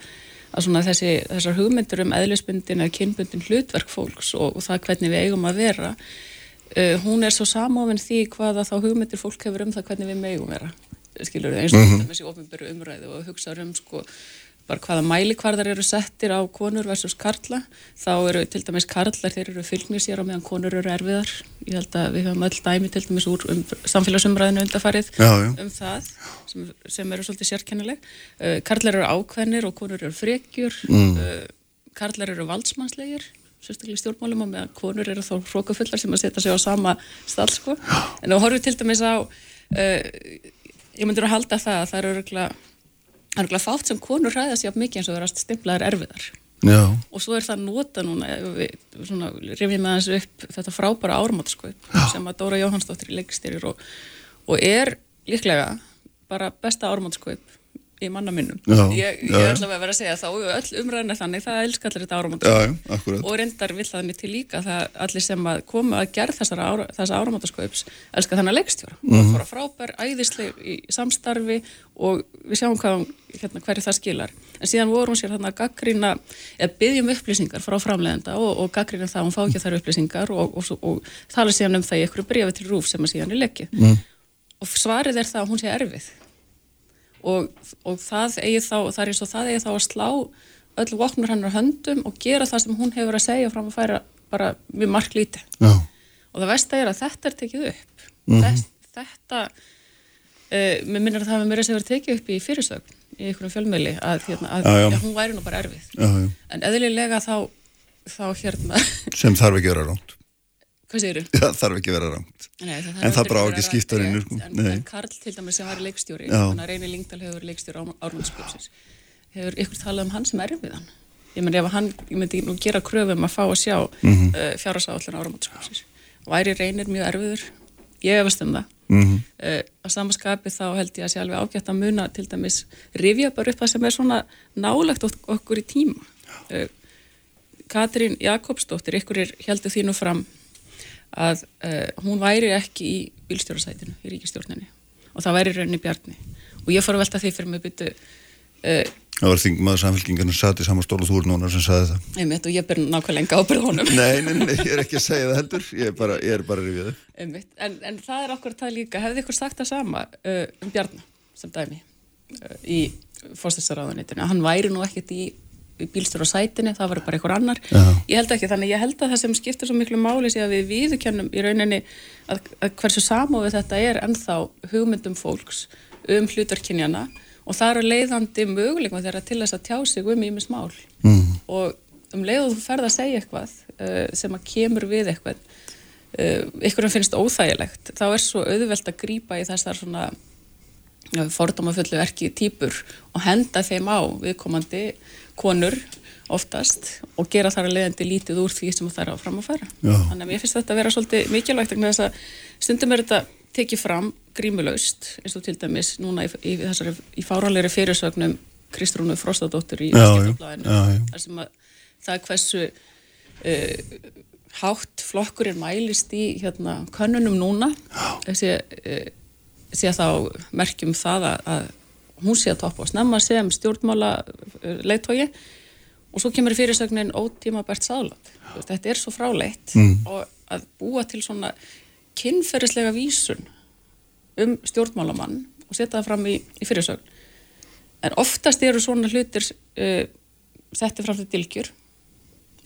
að svona þessi, þessar hugmyndur um eðlisbundin eða kynbundin hlutverk fólks og, og það hvernig við eigum að vera uh, hún er svo samofinn því hvaða þá hugmyndir fólk hefur um það hvernig við megum vera. Skilur við eins og mm þessi ofinböru umræðu og hugsa um sko bara hvaða mælikvarðar eru settir á konur versus karla, þá eru til dæmis karlar, þeir eru fylgnir sér á meðan konur eru erfiðar, ég held að við höfum öll dæmi til dæmis úr um, samfélagsumræðinu undarfarið Já, já. um það sem, sem eru svolítið sérkennileg uh, karlar eru ákveðnir og konur eru frekjur mm. uh, karlar eru valdsmannslegir sérstaklega í stjórnmálum og meðan konur eru þá hrókafullar sem að setja sig á sama stall sko. en þá horfum við til dæmis á uh, ég myndur að halda það að það eru það er okkur fátt sem konur hræða sér mikið eins og verðast stimplaðar erfiðar. Já, og svo er það nota núna rifjum með hans upp þetta frábæra ármáttaskaup sem að Dóra Jóhannsdóttir leikstýrir og, og er líklega bara besta ármáttaskaup í manna minnum ég, ég ætla að vera að segja þá öll umræðin er þannig, það elskar allir þetta akkurat. og reyndar vill það mér til líka það allir sem að koma að gerð þessara ára, þessa áramáttarskaups elska þannig leikstjóra mm Mhm. -hmm. fóra frábær, æðisleg í samstarfi og við sjáum hvað hérna, hverju það skilar en síðan voru hún sér þarna að gaggrína eða byggjum upplýsingar frá framleiðenda og, og gaggrína það að hún fá ekki þær upplýsingar og, og, og, og tala síðan um það í einhverju brefi til rúf sem að síðan er leikið mm. og svarið er það að hún sé erfið og, og það þá, það er eins og það eigi þá að slá öll vopnur hennar höndum og gera það sem hún hefur að segja fram að færa bara mjög marklíti Já, og það versta er að þetta er tekið upp Þess, þetta uh, mér minnir að það hefur mér að segja tekið upp í fyrirsögn í einhverjum fjölmiðli að, hérna, að Já, já. Já, hún væri nú bara erfið já, já. en eðlilega þá þá hérna, Sem þarf ekki að vera rámt. Hvað segir Já, þarf ekki að vera rámt. Nei, það En það aldrei bara á að ekki vera skipta rétt, neinu, sko. en, Karl til dæmis sem var leikstjóri þannig að Reyni Lingdal hefur leikstjóri Ármannskjöpsins hefur ykkur talað um hann sem erfiðan ég menn ef hann, ég myndi nú gera kröfum að fá að sjá mm. -hmm. uh, fjárhásáallin Ármannskjöpsins væri Reynir mjög erfiður ég hefast um það Mhm. uh, á samaskapi þá held ég að sé alveg ágætt að muna til dæmis rifja bara upp það sem er svona nálagt ok- okkur í tíma uh, Katrín Jakobsdóttir ykkur er heldur þínu fram að uh, hún væri ekki í bílstjórasætinu í ríkistjórninni og það væri rauninni bjarni og ég fór að velta því fyrir mig byttu uh, Það var þingmaður samfélkingarnir satt í sama stólu þú er núna sem sagði það. einmitt og ég ber nákvæmlega enga ábyrð honum Nei, nei, nei, ég er ekki að segja það heldur. Ég er bara, ég er bara það. einmitt, en, en það er okkur það líka hefði ykkur sagt það sama uh, um Bjarni sem dæmi í fórstæðsaráðunitinu, hann væri nú ekkert í, í bílstjórasætinu, það var bara einhver annar Já. ég held ekki, þannig ég held að það sem skiptir svo miklu máli sé að við viðurkennum í rauninni að, að hversu samofið þetta er ennþá hugmyndum fólks um hlutverkinjana og það eru leiðandi möguleikum þeirra til þess að tjá sig um ímis mál Mm. og um leið og þú ferð að segja eitthvað uh, sem að kemur við eitthvað uh, ykkurum finnst óþægilegt þá er svo auðvelt að grípa í þessar svona ja, fordómafullu erki týpur og henda þeim á viðkomandi konur oftast og gera þar að leiðandi lítið úr því sem það er að fram að fara Já. þannig að mér finnst þetta að vera svolítið mikilvægt þess að stundum er þetta tekið fram grímulaust eins og til dæmis núna í, í, þessari, í fáralegri fyrirsögnum Kristrúnu Frostadóttur í já. þar sem að það er hversu uh, hátt flokkurinn mælist í hérna, könnunum núna sé, uh, sé þá merkjum það að, að hún sé að toppa og snemma sem stjórnmála uh, leittói og svo kemur fyrirsögnin ótíma bært sálat þetta er svo fráleitt Mm. og að búa til svona kynferðislega vísun um stjórnmálamann og setja það fram í, í fyrirsögn. En oftast eru svona hlutir uh, setti fram til dilgjur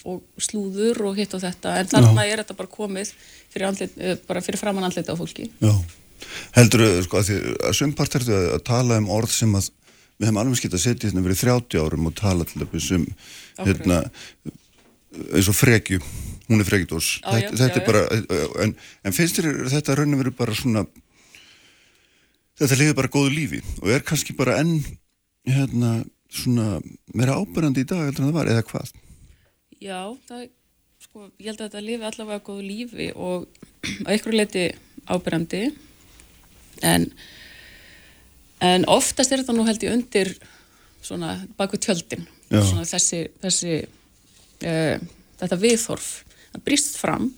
og slúður og hitt og þetta. En þarna er þetta bara komið fyrir, andlit, uh, bara fyrir framann andlita á fólki. Já. Heldur þau, sko, að því að sumpart ertu að, að tala um orð sem að við hefum alveg skilt að setja hérna fyrir 30 árum og tala til dæmis um hérna, eins og frekju. Hún er frekjudós Já, þetta, já, þetta já, er bara, en, en finnst þér þetta raunum verið bara svona þetta liður bara góðu lífi og er kannski bara enn hérna, svona meira ábyrjandi í dag heldur en það var, eða hvað? Já, það, sko, ég held að þetta lifi allavega góðu lífi og að ykkur leiti ábyrjandi en en oftast er þetta nú held ég undir svona baku tjöldin. Svona þessi, þessi uh, þetta viðhorf. Það brýst fram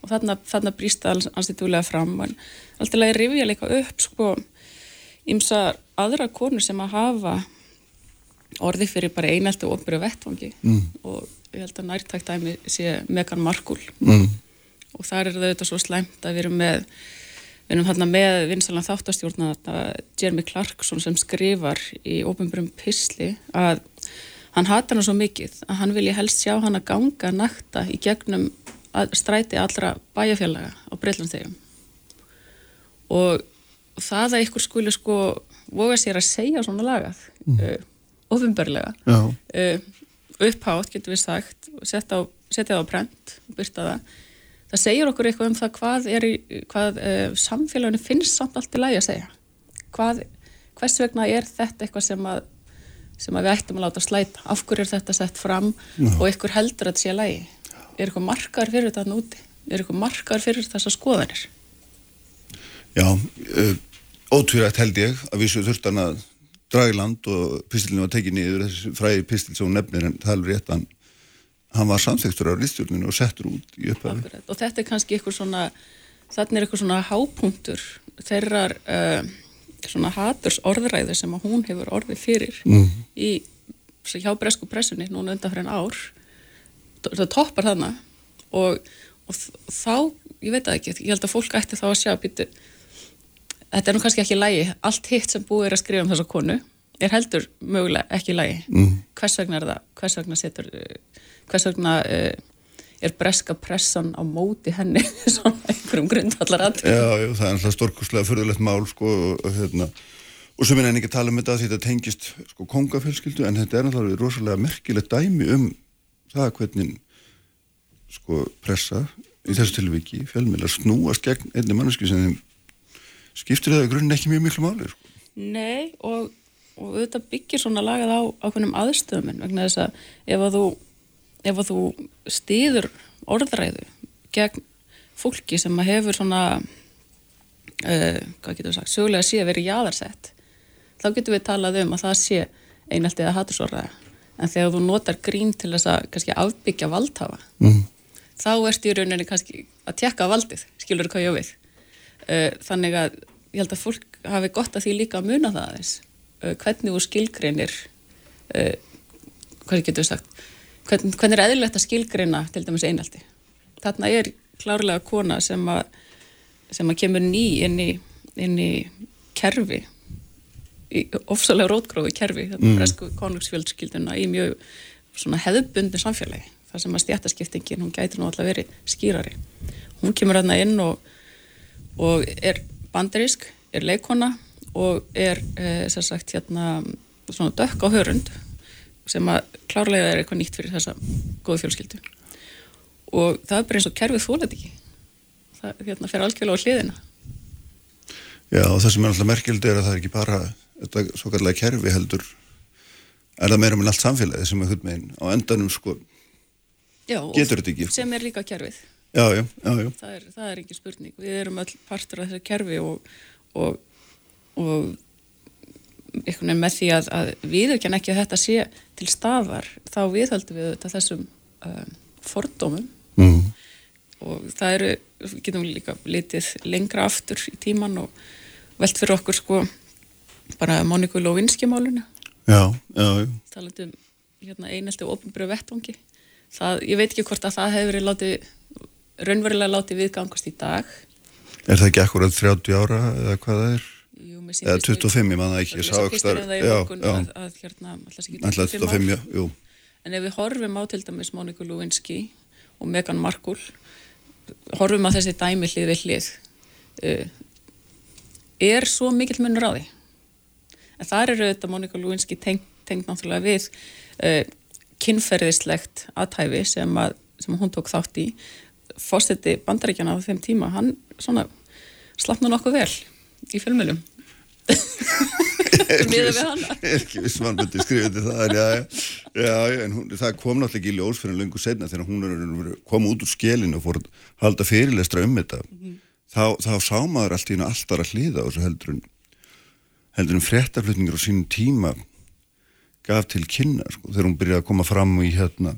og þarna, þarna brýst það anstættulega fram. En alltaf að rifja líka upp sko ymsa aðra konur sem að hafa orði fyrir bara einelti og opnbyrju vettvangi. Mm. og ég held að nærtækt dæmi sé Megan Markle. Mm. og þar er það auðvitað svo slæmt að við erum með við erum þarna með vinsalega þáttastjórna Jeremy Clarkson sem skrifar í ofnbjörnum pisli að hann hata hana svo mikið að hann vilji helst sjá hana ganga nakta í gegnum stræti allra bæjarfélaga á Breitlandsegjum og það að ykkur skuli sko voga sér að segja svona lagað mm. ofinbörlega Já, uh, upphátt getur við sagt setja, það á brent og byrta það það segir okkur eitthvað um það hvað, er, í- hvað uh, samfélaginu finnst samt allt í lagi að segja. Hvað, hvers vegna er þetta eitthvað sem að sem að við ættum að láta slæta? Af hverju er þetta sett fram og ykkur heldur að þetta sé lægi er ykkur markaður fyrir þetta núti er ykkur markaður fyrir þessar skoðanir? Já, uh, ótvírætt held ég. Að við svo þurftan að draga í land og pistilinu var tekið niður. Þessi fræði pistil sem hún nefnir en það er alveg rétt hann, var samþekstur á listjórninu og settur út í Akkurat. og þetta er kannski ykkur svona þannig er ykkur svona hápunktur þeirrar uh, svona haturs orðræðu sem að hún hefur orðið fyrir í svo hjá bresku pressunni núna undan fyrir en ár það toppar þarna og, og þá, ég veit það ekki ég held að fólk ætti þá að sjá býtu, þetta er nú kannski ekki lægi allt hitt sem búið er að skrifa um þessa konu er heldur mögulega ekki lægi mm. hvers vegna er það hvers vegna setur uh, hvers vegna uh, er breska pressan á móti henni svona einhverjum grundvallar aðtöð Já, já, það er alltaf stórkurslega fyrðulegt mál sko og, hérna og sem er enn ekki að tala um þetta því þetta tengist sko kongafélskildu en þetta er náttúrulega rosalega merkilegt dæmi um það hvernig sko pressa í þessu tilviki fjölmiðlar snúast gegn einni manneski sem þeim skiptir það í grunninn ekki mjög miklu máli sko. Nei og, og þetta byggir svona lagað á ákveðnum aðstöðuminn vegna þess að ef að þú, ef þú stýður orðræðu gegn fólki sem að hefur svona uh, hvað getur við sagt, sögulega sé að vera jáðarsett þá getur við talað um að það sé einaltið að hatursorðaða en þegar þú notar grín til þess að kannski afbyggja valdhafa mm. þá ertu í rauninni kannski að tekka valdið, skilur hvað ég við uh, þannig að ég held að fólk hafi gott að því líka að muna það aðeins uh, hvernig þú skilgreinir hvað getur við sagt hvern, hvernig er eðlilegt að skilgreina til dæmis einaldi þarna er klárlega kona sem að sem að kemur ný inn í, inn í kerfi í ofsalega rótgrófi kerfi mm. bresku konungsfjöldskilduna í mjög hefðbundi samfélagi þar sem að stjættaskiptingin, hún gæti nú alltaf verið skýrari. Hún kemur hérna inn og, og er bandarísk, er leikona og er e, sem sagt hérna svona dökk á hörund sem að klárlega er eitthvað nýtt fyrir þessa góðu fjölskyldu. Og það er bara eins og kerfið þólet ekki. Það hérna fer algjörlega á hliðina. Já og það sem er alltaf merkild er að það er ekki bara þetta svo kallega kerfi heldur. Er það meira með allt samfélagi sem er hudmegin á endanum sko? Já, Getur þetta ekki, sem er líka kerfið. Já, já, já, já. það er, er ekki spurning. Við erum öll partur af þessu kerfi og, og, og með því að, að viðurkenn ekki að þetta sé til staðar þá viðhaldum við þetta þessum um, fordómum Mm. og það eru, við getum líka litið lengra aftur í tíman og velt fyrir okkur sko bara Monika Lovinski máluna Já, já, já. talandi um hérna, einelti og ofnbyrju vettvangi það, ég veit ekki hvort að það hefur verið látið raunverulega látið viðgangast í dag Er það ekki akkurat 30 ára eða hvað það er? Eða sýndist 25, ég man það ekki, ég sá ekki hérna, alltaf sé ekki ætla 25, já, jú. En ef við horfum á til dæmis Monika Lewinsky og Meghan Markle, horfum á þessi dæmi hlið við hlið, uh, er svo mikill munur á því. En þar eru þetta Monika Lewinsky tengt, tengt náttúrulega við uh, kynferðislegt aðtæfi sem, að, sem hún tók þátt í. Fósetti bandaríkjana á þeim tíma, hann svona slappna nokkuð vel í fjölmjölum. Miðað við hana. er ekki viss mann myndi skrifa til það já, já, já, en hún, það kom náttúrulega ekki í ljós fyrir lengur setna þegar hún kom út úr skélinu og fór að halda fyrirlestra um þetta. Þá, þá sá maður allt í hennu alltaf að hlýða og svo heldur en heldur en fréttaflutningur á sínum tíma gaf til kynna sko, þegar hún byrjaði að koma fram í hérna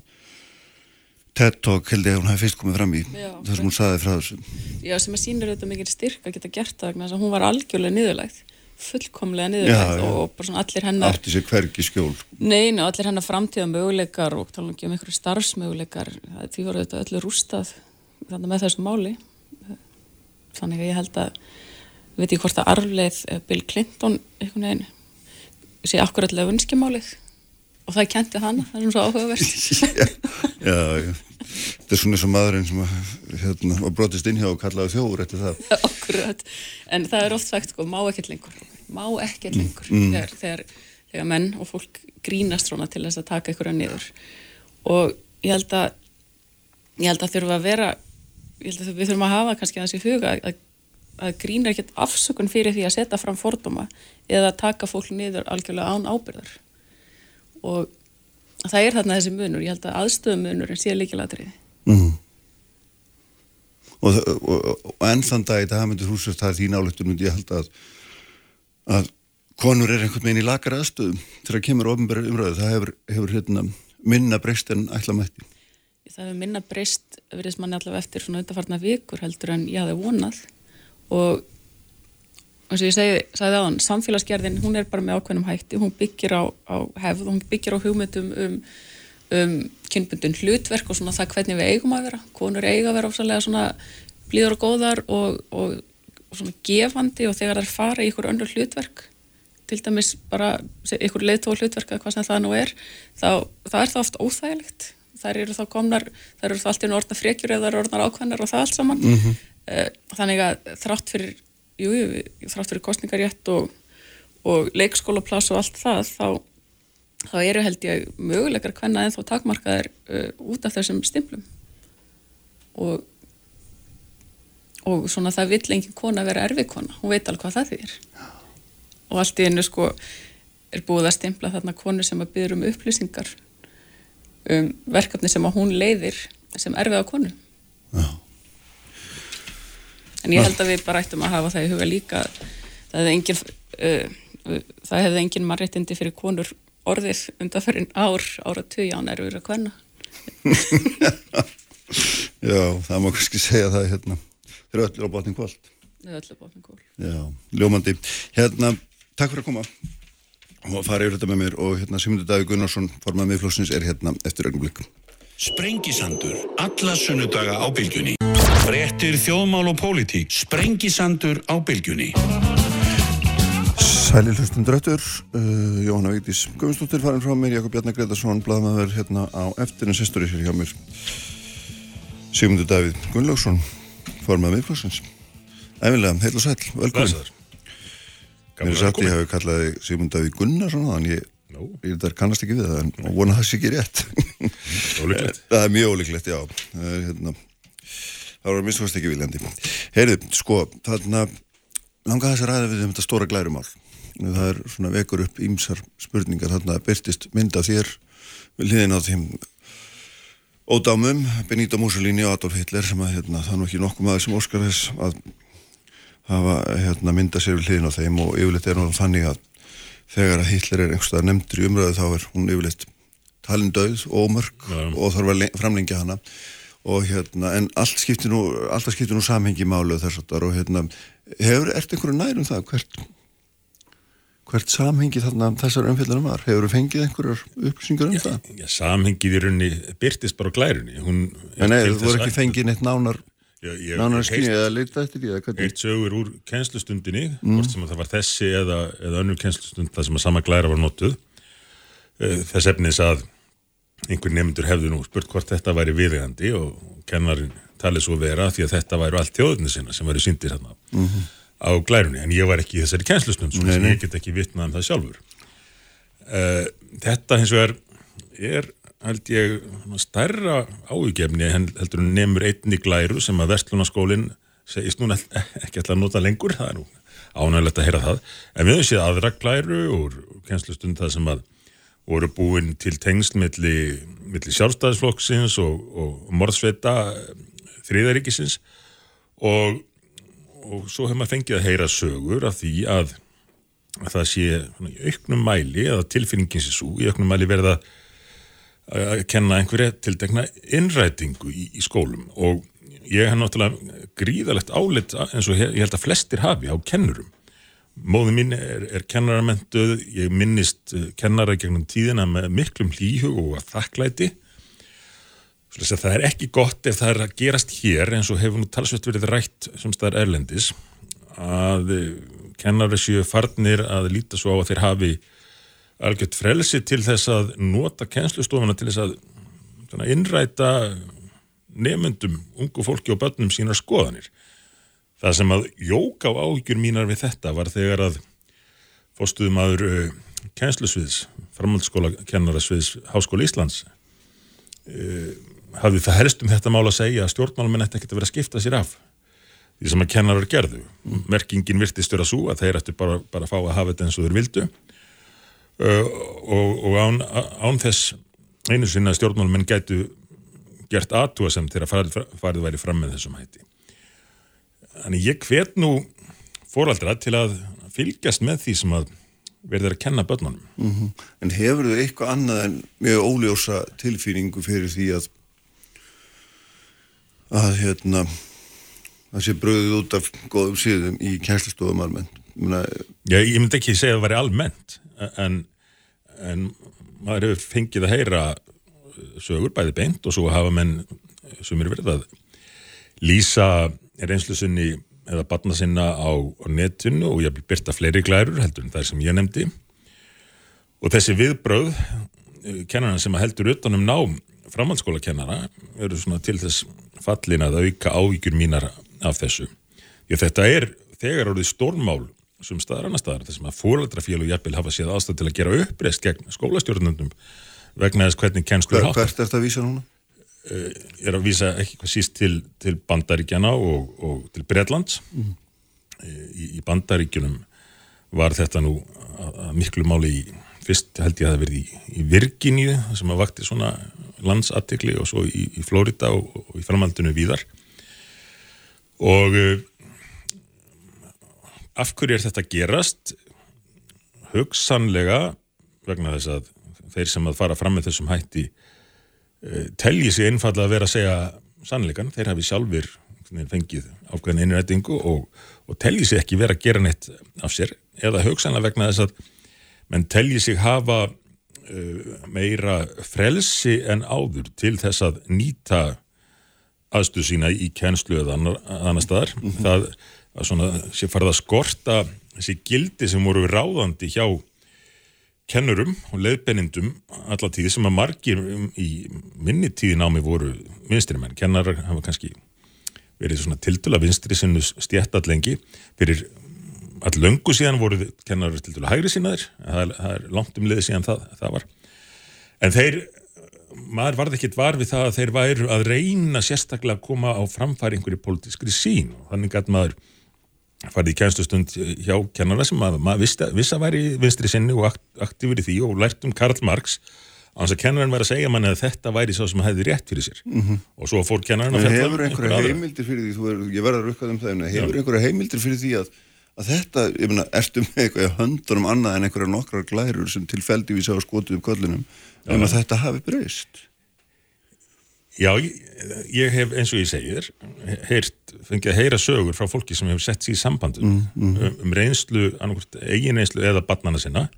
TED Talk held ég að hún hafi fyrst komið fram í þar sem hún saði frá þessu. Já, sem að sýnir þetta mikil styrk að geta gert það hún var algjörlega niðurlægt fullkomlega já. og bara svona allir hennar átti sér hvergi skjól sko. neina, allir hennar framtíða möguleikar og tala ekki um einhverju starfsmöguleikar því voru þetta öllu rústað þannig með þessu máli þannig að ég held að ég veit ekki hvort að arfleið eh, Bill Clinton einhvern veginn sé akkuratlega vunskimálið og það kenti hana, það er svona svo áhugavert já, já, já. Þetta er svona eins og maðurinn sem að, hérna, var brotist inn hjá og kallaði þjóður eftir það. Akkurat, en það er oft sagt sko, má ekkert lengur, má ekkert lengur þegar, þegar, þegar menn og fólk grínast svona til þess að taka ykkur að niður. Og ég held að ég held að þurfa að vera ég held að við þurfum að hafa kannski þessi huga að, að grín er ekkert afsökun fyrir því að setja fram fordóma eða taka fólk niður algjörlega án ábyrðar og það er þarna þessi munur, ég held að aðstöðumunur sé líkilatriði Mm. Og, og, og, og enn þann dag í dag myndir þú sér það er þín myndi ég held að að konur er einhvern veginn í lakar aðstöðum þegar kemur ofnbæri umræðu það hefur, hefur hérna, minna breyst en ætla mætti. Það hefur minna breyst verið sem manni allavega eftir svona undarfarna vikur heldur en ég hafði vonað. Og eins og ég segi, sagði á hann, samfélagsgerðin hún er bara með ákveðnum hætti, hún byggir á, á hefð, hún byggir á hugmyndum um, um kynbundun hlutverk og svona það hvernig við eigum að vera. Konur eiga að vera ofsalega svona blíður og góðar og, og, og svona gefandi og þegar er fara í ykkur önnur hlutverk til dæmis bara ykkur leiðtóð hlutverk eða hvað sem það nú er þá það er það oft óþægilegt. Þær eru þá komnar, þær eru þá allt í orðna frekjur eða þær orðnar ákvæmnar og það allt saman. Mm -hmm. þannig að þrátt fyrir jú, jú, þrátt fyrir kostningarétt og, og leikskólaplass og allt það þá þá eru held ég möguleikar hvenna en þá takmarkaðir uh, út af þessum stimplum. Og og svona það vill engin kona vera erfi kona, hún veit alveg hvað það þýr og allt í einu sko er búið að stimpla þarna konu sem að byrja um upplýsingar um verkefni sem að hún leiðir sem erfið á konu Já. en ég held að við bara ættum að hafa það í huga líka það hefði engin uh, það hefði engin mannréttindi fyrir konur orðið undanferðin ár, ára tugján er verið að kvenna. Já, það má kannski segja það hérna, eru öllir á botning kvöld Þeir eru öllir á botning kvöld Já, ljómandi, hérna takk fyrir að koma. Og fara yfir þetta með mér. Og hérna Simundur Daví Gunnarsson formað miðflóksins er hérna eftir ögnum Sprengisandur, alla sunnudaga á bylgjunni. Frettir þjóðmál og pólitík. Sprengisandur á bylgjunni. Sæli hlustundur öttur, uh, Jóhanna Víktis Guðmundsdóttir farin frá mér, Jakob Bjarnar Gretarsson blaðmaður hérna á eftirinn sestur í sér hjá mér. Sigmundur Davíð Gunnlaugsson formað miðflóksins Æfinlega, heil og sæl, velkomin. Mér er sagt ég hafi kallaði Sigmundur Davíð Gunnarsson þannig ég, no. ég þar kannast ekki við það en vona það sé ekki rétt. Ólíklegt. Það er mjög ólíklegt, já. Það er hérna Það var minnst ekki viljandi. Heyrðu, sko, þarna langaði þess að ræða við um þetta stóra glærumál. Það er svona vekur upp ímsar spurningar. Þarna byrtist mynda þér við liðin á þeim ódámum Benito Mussolini og Adolf Hitler sem að hérna, það er nú ekki nokkuð maður sem óskar þess að hafa hérna, mynda sér við liðin á þeim og yfirleitt er náttúrulega þannig að þegar að Hitler er einhverstað nefndur í umröðu þá er hún yfirleitt talindauð og ómörk ja. og þarf að framlengja hana og hérna en allt skiptir nú alltaf skiptir nú samhengi málu þess að og hérna hefur, ert einhverju nærum það hvert hvert samhengi þarna þessar umfylgjarum var? Hefur þú fengið einhverjar upplýsingar um já, það? Já, samhengið í rauninni byrtist bara glærunni. En eða þú voru ekki fengið neitt nánar, nánar skynni eða leita eftir því? Eitt sögur úr kennslustundinni, mm. hvort sem það var þessi eða, eða önnur kennslustund þar sem að sama glæra var notuð. Eh, þess efnis að einhver nefndur hefðu nú spurt hvort þetta væri viðegandi og kennarin talið svo vera því að þetta væru allt þjóðunni sinna sem væri syndir hérna. Mm -hmm á glærunni, en ég var ekki í þessari kennslustund svo ég get ekki vitnað um það sjálfur. Uh, þetta hins vegar er held ég stærra áhugjefni heldur nefnur einni glæru sem að Vestlunarskólinn segist núna ekki alltaf að nota lengur það er nú ánægilegt að heyra það. En við höfum séð aðra glæru og kennslustund það sem að voru búin til tengsl milli, milli sjálfstæðisflokksins og, og morðsveita þriðaríkisins og og svo hefur maður fengið að heyra sögur af því að, að það sé auknum mæli, eða tilfinningin sé svo í auknum mæli verða að kenna einhverja tildekna innrætingu í, í skólum og ég hef náttúrulega gríðalegt álit eins og ég held að flestir hafi á kennurum. Móðu mín er, er kennaramentuð, ég minnist kennara gegnum tíðina með miklum hlýhug og að þakklæti Það er ekki gott ef það er að gerast hér eins og hefur nú talsvett verið rætt sem staðar erlendis að kennari séu farnir að líta svo á að þeir hafi algjört frelsi til þess að nota kennslustofuna til þess að innræta nefnendum, ungu fólki og börnum sínar skoðanir. Það sem að jóka á áhyggjur mínar við þetta var þegar að fórstuðum aður uh, kennslusviðs, framhaldsskóla kennarasviðs Háskóla Íslands uh, hafði það helst um þetta mál að segja að stjórnmáluminn ætti ekkert að vera að skipta sér af því sem að kennarar gerðu. Mm. Merkingin virtist vera svo að þeir ætti bara, bara að fá að hafa þetta eins og þeir vildu uh, og, og án, án þess einu sinna stjórnmálmenn gætu gert aðtúa sem þegar farið, farið væri fram með þessum hætti. Þannig ég hvet nú fóraldra til að fylgjast með því sem að verður að kenna börnunum. Mhm. En hefur þau eitthvað annað en mjög óljósa tilfýringu fyrir því að að hérna það sé bröðið út af góðum síðum í kænslistofum almennt. Muna, Ég, ég myndi ekki segja að það væri almennt en, en maður hefur fengið að heyra sögur bæði beint og svo hafa menn sem eru verið að lýsa reynslu sinni eða batna sinna á, á netinu og ég byrta fleiri glærur heldur en það sem ég nefndi. Og þessi viðbröð kennarinn sem heldur utanum nám framhaldsskóla kennara eru svona til þess fallin að auka ávíkjur mínar af þessu. Ég þetta er þegar orðið stórmál sem staðar annar staðar þessum að fóreldrafél og jafnvel hafa séð ástæð til að gera uppreist gegn skólastjórnundum vegna þess hvernig kennslu hátt. hvert er þetta að vísa núna? Ég er að vísa ekki hvað síst til, til Bandaríkjana og, og til Bredlands. Í, í Bandaríkjunum var þetta nú að, að miklu máli í, fyrst held ég að það verði í, í Virginíu sem að vakti svona landsattikli og svo í, í Flórida og, og í framhaldinu víðar. Og uh, af hverju er þetta gerast? Hugsanlega vegna þess að þeir sem að fara fram með þessum hætti uh, telji sig einfallega að vera að segja sannleikan, þeir hafi sjálfur fengið ákveðin innrætingu og, og telji sig ekki vera að gera neitt af sér eða hugsanlega vegna þess að menn telji sig hafa meira frelsi en áður til þess að nýta aðstuð sína í kennslu eða annar, annar staðar. Það að svona sé farið að skorta þessi gildi sem voru ráðandi hjá kennurum og leiðbennindum alla tíði sem að margir í minni tíði námi voru vinstri menn. Kennarar hafa kannski verið svona tildula vinstri sinnu stjætt allengi fyrir all löngu síðan voru kennarar tildula hægri sínaðir. Það er, það er langt um liði síðan það, það var. En þeir maður varði ekkit var við það að þeir væru að reyna sérstaklega að koma á framfæri einhverju pólitískri sín og þannig að maður farið í kænstustund hjá kennara sem maður, maður vissi, vissi að væri vinstri sinni og akt, aktífur í því og lært um Karl Marx þess að kennarinn væri að segja manni að þetta væri svo sem hefði rétt fyrir sér mm -hmm. og svo fór kennarinn að fjalla Hefur einhverja heimildir fyrir því, er, ég verður að rukkað um það hefur einhverja heimildir fyrir því að að þetta, ég meina, ertu með eitthvað höndunum annað en einhverja nokkrar glærur sem tilfeldi við sá skotuð um kollinum um að þetta hafi breyst? Já, ég, ég hef eins og ég segir heyrt, fengið að heyra sögur frá fólki sem hefur sett sér í sambandum mm, mm. Um, um reynslu, eigin reynslu eða barnana sinna.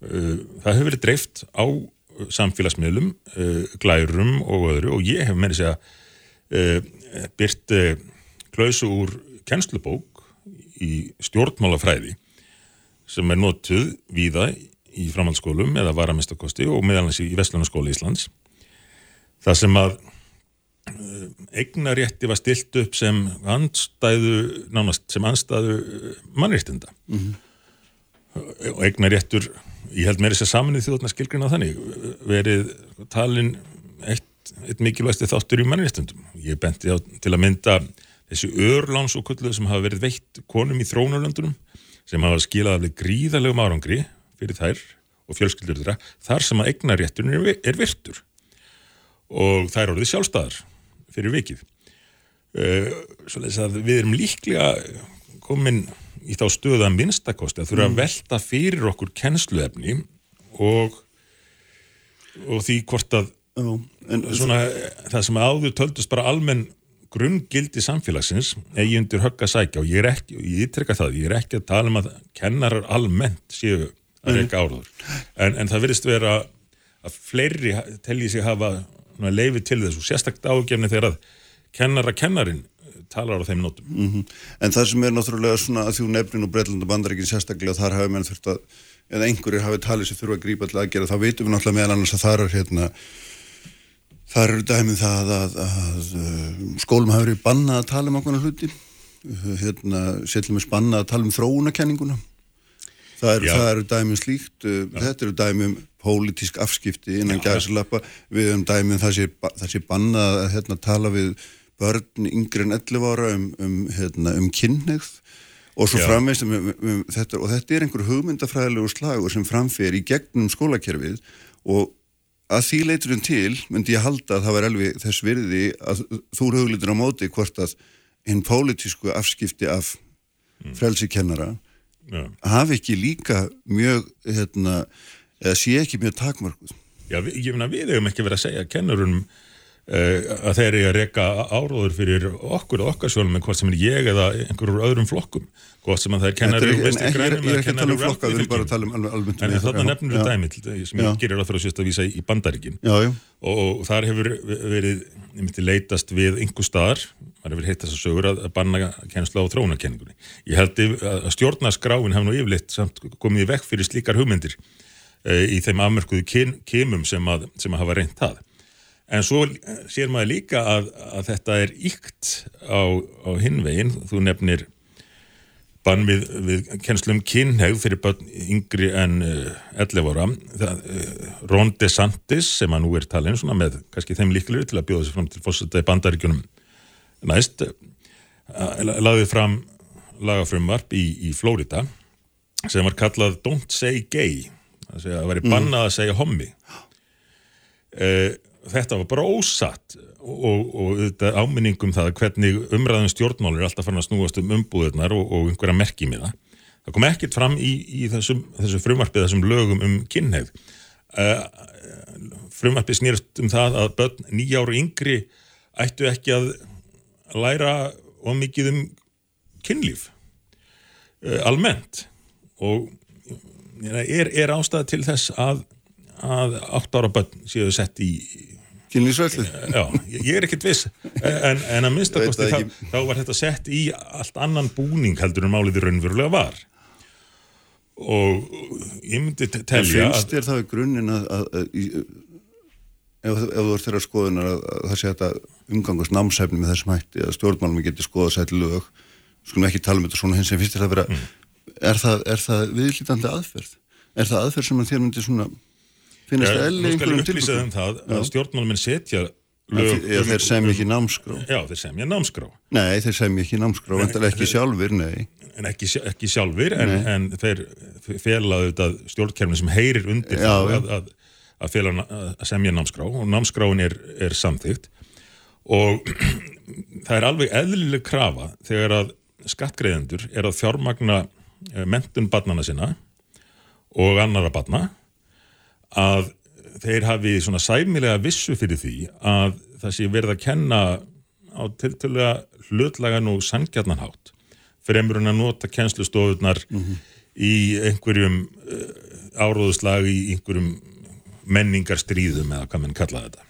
Uh, það hefur verið dreift á samfélagsmiðlum, uh, glærum og öðru og ég hef með þess að uh, byrt klausu úr kennslubók í stjórnmálafræði sem er notuð víða í framhaldsskólum eða varamistakosti og meðalans í Vestlunarskóla Íslands. Það sem að eignarétti var stilt upp sem andstæðu, nánast sem andstæðu mannréttinda. Mm -hmm. og eignaréttur ég held þess að saminnið þjóðna skilgrina þannig verið talin eitt, eitt mikilvægsti þáttur í mannréttindum. Ég benti á til að mynda þessi örláns og kulluð sem hafa verið veitt konum í þrónarlöndunum sem hafa skilað alveg gríðalegum árangri fyrir þær og fjölskyldur þeirra þar sem að eignarétturinn er virtur. Og er orðið sjálfstæðar fyrir vikið. Að við erum líklega komin í þá stöðu að minnstakosti að þurfa að velta fyrir okkur kennsluefni og og því hvort að Já, en, svona, það sem áður töldust bara almenn grunngildi samfélagsins eigi undir högg að sækja og ég er ekki, ég ítrekka það, ég er ekki að tala um að kennarar almennt séu að reyka áður en, en það verðist vera að fleiri telji sig hafa leifi til þessu, sérstakta ágefni þegar að kennara kennarin talar á þeim nótum. Mm -hmm. En það sem er náttúrulega svona að þjú nefnin og bandaríkin sérstaklega þar hafi menn þurft að eða einhverjir hafi talið sem þurfa að grípa til að gera, þá veitum við náttúrulega meðal annars að það er hérna það eru dæmið það að, að skólum hafi verið bannað að tala um okkurna hluti. Hérna, setjum við bannað að tala um þróunakenninguna það eru er dæmið slíkt. Já. þetta eru dæmið um pólitísk afskipti innan gæðsalappa við um dæmið það sé, það sé bannað að hérna, tala við börn yngre en 11 ára um, um, hérna, um kynneigð og svo framveist um, um, þetta, og þetta er einhver hugmyndafræðilegu slagur sem framfer í gegnum skólakerfið og að því leiturinn til myndi ég halda að það var alveg þess virði að þú hugleitur á móti hvort að hinn pólitísku afskipti af frelsi kennara Já. hafi ekki líka mjög hérna, eða sé ekki mjög takmarkuð Já, við, ég meina við hefum ekki verið að segja kennurunum uh, að þeir eru að reka áróður fyrir okkur og okkar sjálfum en hvort sem er ég eða einhverjur öðrum flokkum hvort sem að það er Þetta kennari úr en ég ég er ekki að tala um flokka, við erum bara að tala um almennt En já, nefnir við dæmi til, sem ég gerir að fyrir að sérst að vísa í, bandaríkin. Já, já, og, þar hefur verið ég myndi leitast við einhver staðar maður hefur heitt þess að sögur að banna kennsla á þróunakenningunni. Ég held að stjórnarskráin hef nú yfirleitt samt komið í vekk fyrir slíkar hugmyndir e, í þeim afmörkuðu kin, kimum sem að, sem að hafa reynt það. En svo eh, sér maður líka að, að þetta er ykt á, á hinvegin, þú nefnir bann við, við kennslum kynhegð fyrir börn yngri en uh, 11 ára. Það, uh, Ron DeSantis sem að nú er talin svona með kannski þeim líklir til að bjóða sér fram til fórseta í bandaríkjunum næst uh, laðið fram lagafrumvarp í, í Flórida sem var kallað Don't Say Gay það segja að veri bannað að segja hommi. Uh, þetta var bara ósatt og, og þetta áminningum það hvernig umræðum stjórnmálur er alltaf farin að snúast um umbúðurnar og, og einhverja merkjum það. Kom ekkert fram í, í þessum, þessu frumarpið, þessum lögum um kynneið. Uh, frumarpið snýrst um það að börn nýjáru yngri ættu ekki að læra of mikið um kynlíf uh, almennt og er, er ástæða til þess að, að 8 ára börn séu sett í kynlýsvelli Já, ég er ekkert viss en, en að minnsta Veit kosti það þá, þá var þetta sett í allt annan búning heldur en málið í raunverulega var. Og ég myndi te- En telja finnst þér það í grunninn að, að, að ef, ef þú ert þeirra skoðunar að, að það sé þetta umgangast námsefni með þessum hætti að stjórnmálum geti skoða sætt lög skulum ekki tala um þetta svona hins sem finnst þér það vera Mm. er það, það viðlítandi aðferð? Er það aðferð sem að þér myndi svona finnast það elli nú skal ég einhverjum upplýsa um það að stjórnmáluminn setja lög um- Eða þeir sem ekki námskrá. Já, þeir semja námskrá. Nei, þeir sem ekki námskrá, vantilega ekki sjálfur, nei. En ekki, ekki sjálfur en, en þeir felaðu þetta stjórnkerfni sem heyrir undir Já, það að, að, að, fela, að semja námskrá og námskráin er, er samþygt og það er alveg eðlileg krafa þegar að skattgreðendur er að fjármagna eh, menntun barnana sinna og annara barna að þeir hafi svona sæmilega vissu fyrir því að það sé verið að kenna á tiltölulega hlutlagan og sangjarnan hátt fremur en að nota kennslustofunar í einhverjum uh, áróðuslag í einhverjum menningarstríðum eða hvað mann kalla þetta.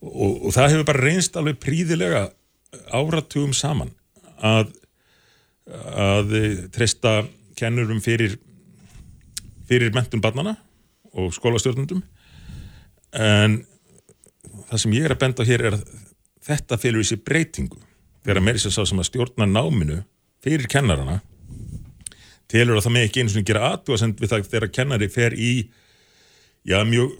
Og, og það hefur bara reynst alveg príðilega áratugum saman að að eh, treysta kennurum fyrir fyrir mentun barnana og skólastjórnundum en það sem ég er að benda hér er að þetta félur í sér breytingu. Þegar að meiri sér sá sem að stjórna náminu fyrir kennarana telur að það með ekki einu svona gera aðtúasend við það þegar kennari fer í já, mjög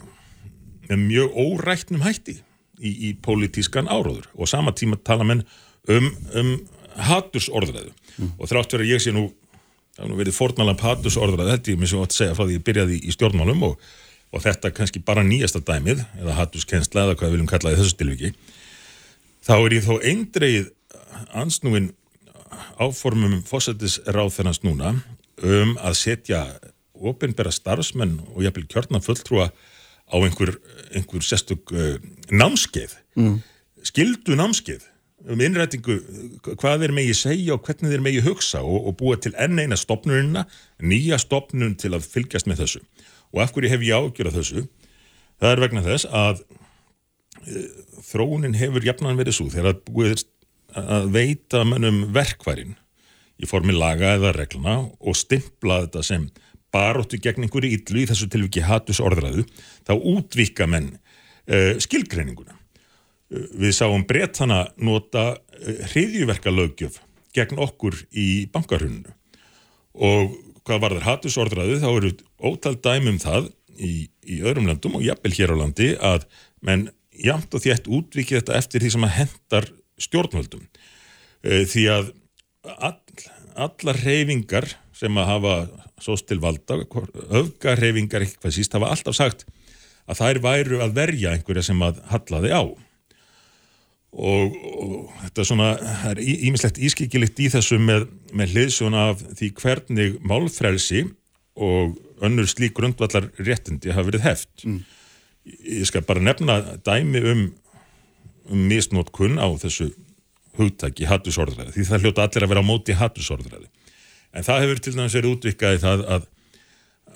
mjög óræktnum hætti í, í pólitískan áróður. Og sama tíma tala menn um, um hatursorðræðu. Og þrátt verið að ég sé nú það hefur nú verið fórnalega hatursorðræðu þetta er mér sem átt að segja frá því ég byrjaði í stjórnmálum og, og þetta kannski bara nýjasta dæmið eða haturskensla eða hvað við viljum kalla þessu tilviki. Þá er ég þó eindreið ansnúin áformum fósættisráð núna um að setja opinbera starfsmenn og jafnvel kjörna fulltrúa á einhver, einhver sérstök uh, námskeið. Mm. skildu námskeið um innrætingu hvað þeir megi segja og hvernig þeir megi hugsa og, og búa til enn eina stopnunina nýja stopnun til að fylgjast með þessu og af hverju hef ég ágjörð þessu það er vegna þess að þróunin hefur jafnan verið svo þegar að búið er að veita mönnum verkværin í formi laga eða regluna og stimpla þetta sem baróttu gegn einhverju illu í þessu tilviki hatus orðræðu, þá útvíka menn uh, skilgreininguna. Við sáum breytana nota uh, hriðjuverka lögjöf gegn okkur í bankarhunnu og hvað var þar hatus orðræðu þá eru ótal dæmum það í, í öðrum landum og jafnvel hér á landi að menn jamt og þétt útvikið þetta eftir því sem að hendar stjórnvöldum. Eh, því að all, allar reyfingar sem að hafa sóst til valda, öfga reyfingar eitthvað síst, hafa alltaf sagt að þær væru að verja einhverja sem að hallaði á og, og þetta er svona það er ímislegt ískikilegt í þessu með, með hliðsjón af því hvernig málfrelsi og önnur slík grundvallar réttindi hafa verið heft. Mm. ég skal bara nefna dæmi um, um misnótkun á þessu hugtaki hattusorðræði, því það hljóta allir að vera á móti hattusorðræði en það hefur til dæmis verið útvikað í það að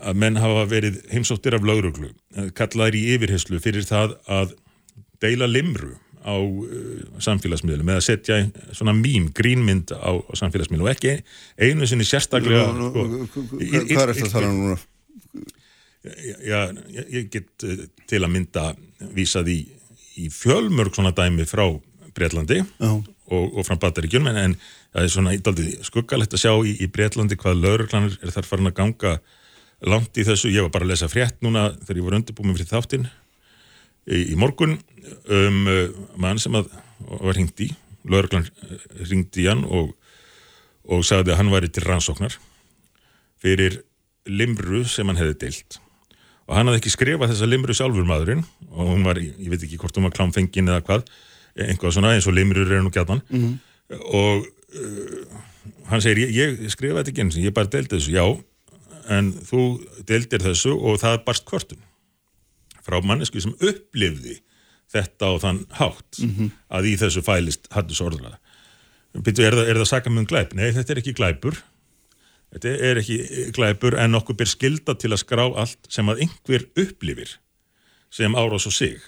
að menn hafa verið heimsóttir af lauruglu, kallaðir í yfirherslu fyrir það að deila limru á uh, samfélagsmiðlum eða setja svona mím, grínmynd á, á samfélagsmiðlum. Og ekki einu sinni sérstaklega sko, Hvað er þetta tala um núna? Já, ég, ég get uh, til að mynda vísað í, í fjölmörg svona dæmi frá Breitlandi og, og frá Bataríkjum en, en það er svona ídaldið skuggalegt að sjá í, í Breitlandi hvað lauruglanir er þar farin að ganga langt í þessu, ég var bara að lesa frétt núna þegar ég var undirbúmið fyrir þáttinn í, í morgun um uh, mann sem að var hringt í, lauruglan hringt í hann og, og sagði að hann væri til rannsóknar fyrir limru sem hann hefði deilt. Og hann hafði ekki skrifað þessa limru sjálfur maðurinn og hún var, ég veit ekki hvort hún var klámfengin eða hvað, einhvað svona eins og limrur er nú gætan mm -hmm. og uh, hann segir, ég, ég skrifaði þetta ekki eins og ég bara deildi þessu, já en þú deildir þessu og það barst kvartum frá mannesku sem upplifði þetta á þann hátt mm -hmm. að í þessu fælist hattus orðlaða. Er það, er það sakamöðum um glæp? Nei, þetta er ekki glæpur. Þetta er ekki glæpur en okkur ber skilda til að skrá allt sem að einhver upplifir sem árás og sig.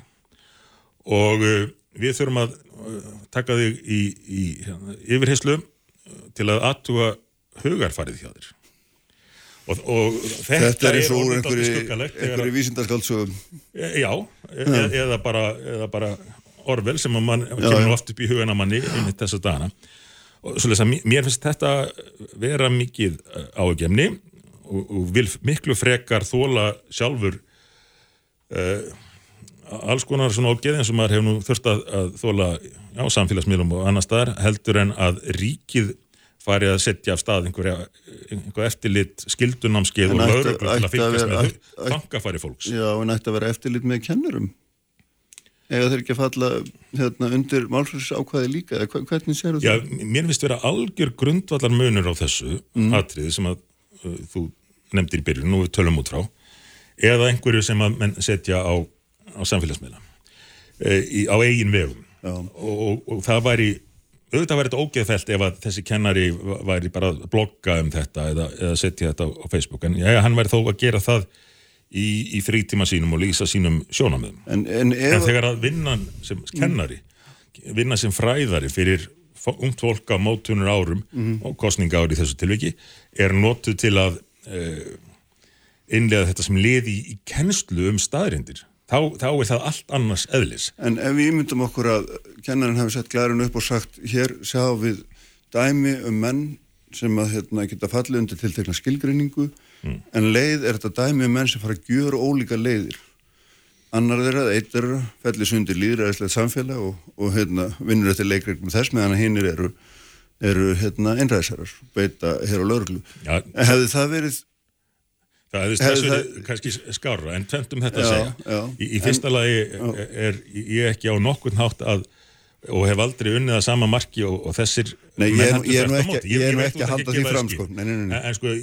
Og uh, við þurfum að uh, taka þig í, í hérna, yfirheyslu til að aðtuga hugarfarið hjá þér. Og, og þetta, þetta er eins og úr einhverju vísindarskáldsögum Já, eða, eða, bara, eða bara orvel sem mann kemur oft upp í hugana manni inn í þessa dana og svo lesa, mér finnst þetta vera mikið eh, ágefni og, og vil miklu frekar þóla sjálfur uh, alls konar svona ágeð eins og maður hefur nú þurft að, að þóla á samfélagsmiðlum og annar staðar heldur en að ríkið farið að setja af stað einhverja, einhverja eftirlit skildunámskeið og lauruglu til að fylgjast með fangafæri fólks. Já, en ætti að vera eftirlit með kennurum. Eða þeir ekki að falla hérna, undir málfræðis ákvaði líka, eða hvernig séu það? Já, mér finnst vera algjör grundvallar munur á þessu mm. atriði sem að uh, þú nefndir í byrjun, nú við tölum út frá, eða einhverju sem að menn setja á, á samfélagsmiðla, e, á eigin vegum. Og, og, og það væri auðvitað verið þetta ógeðfælt ef að þessi kennari væri bara að blogga um þetta eða, eða setja þetta á, Facebook. En já, hann væri þó að gera það í, í frítíma sínum og lýsa sínum sjónamöðum en, en, en þegar að vinna sem kennari vinna sem fræðari fyrir ungt fólk á mótunur árum mm. og kostninga ári í þessu tilviki er notuð til að uh, innlega þetta sem liði í, í kennslu um staðrindir þá, þá er það allt annars eðlis. En ef við myndum okkur að kennarinn hefði sett glærun upp og sagt hér sjáum við dæmi um menn sem að hérna, geta fallið undir tiltekna skilgrinningu mm. en leið er þetta dæmi um menn sem fara að gjöra ólíka leiðir. Annar þeirra, eitt þeirra, fellir sundir líðræðislega samfélag og, og hérna, vinnur eftir leikreglum þess meðan hinnir eru, eru hérna, einræðsarar, beita hér á lauruglu. Ja, hefði það verið Það hefði þessu það... kannski skára, en tventum þetta já, að segja. Já, í, í fyrsta en, lagi er, er ég ekki á nokkurn hátt að og hef aldrei unnið að sama marki og, og þessir Nei, ég er, ég er nú ekki, ég, er ekki að halda því fram sko. nei, nei, nei. En, sko,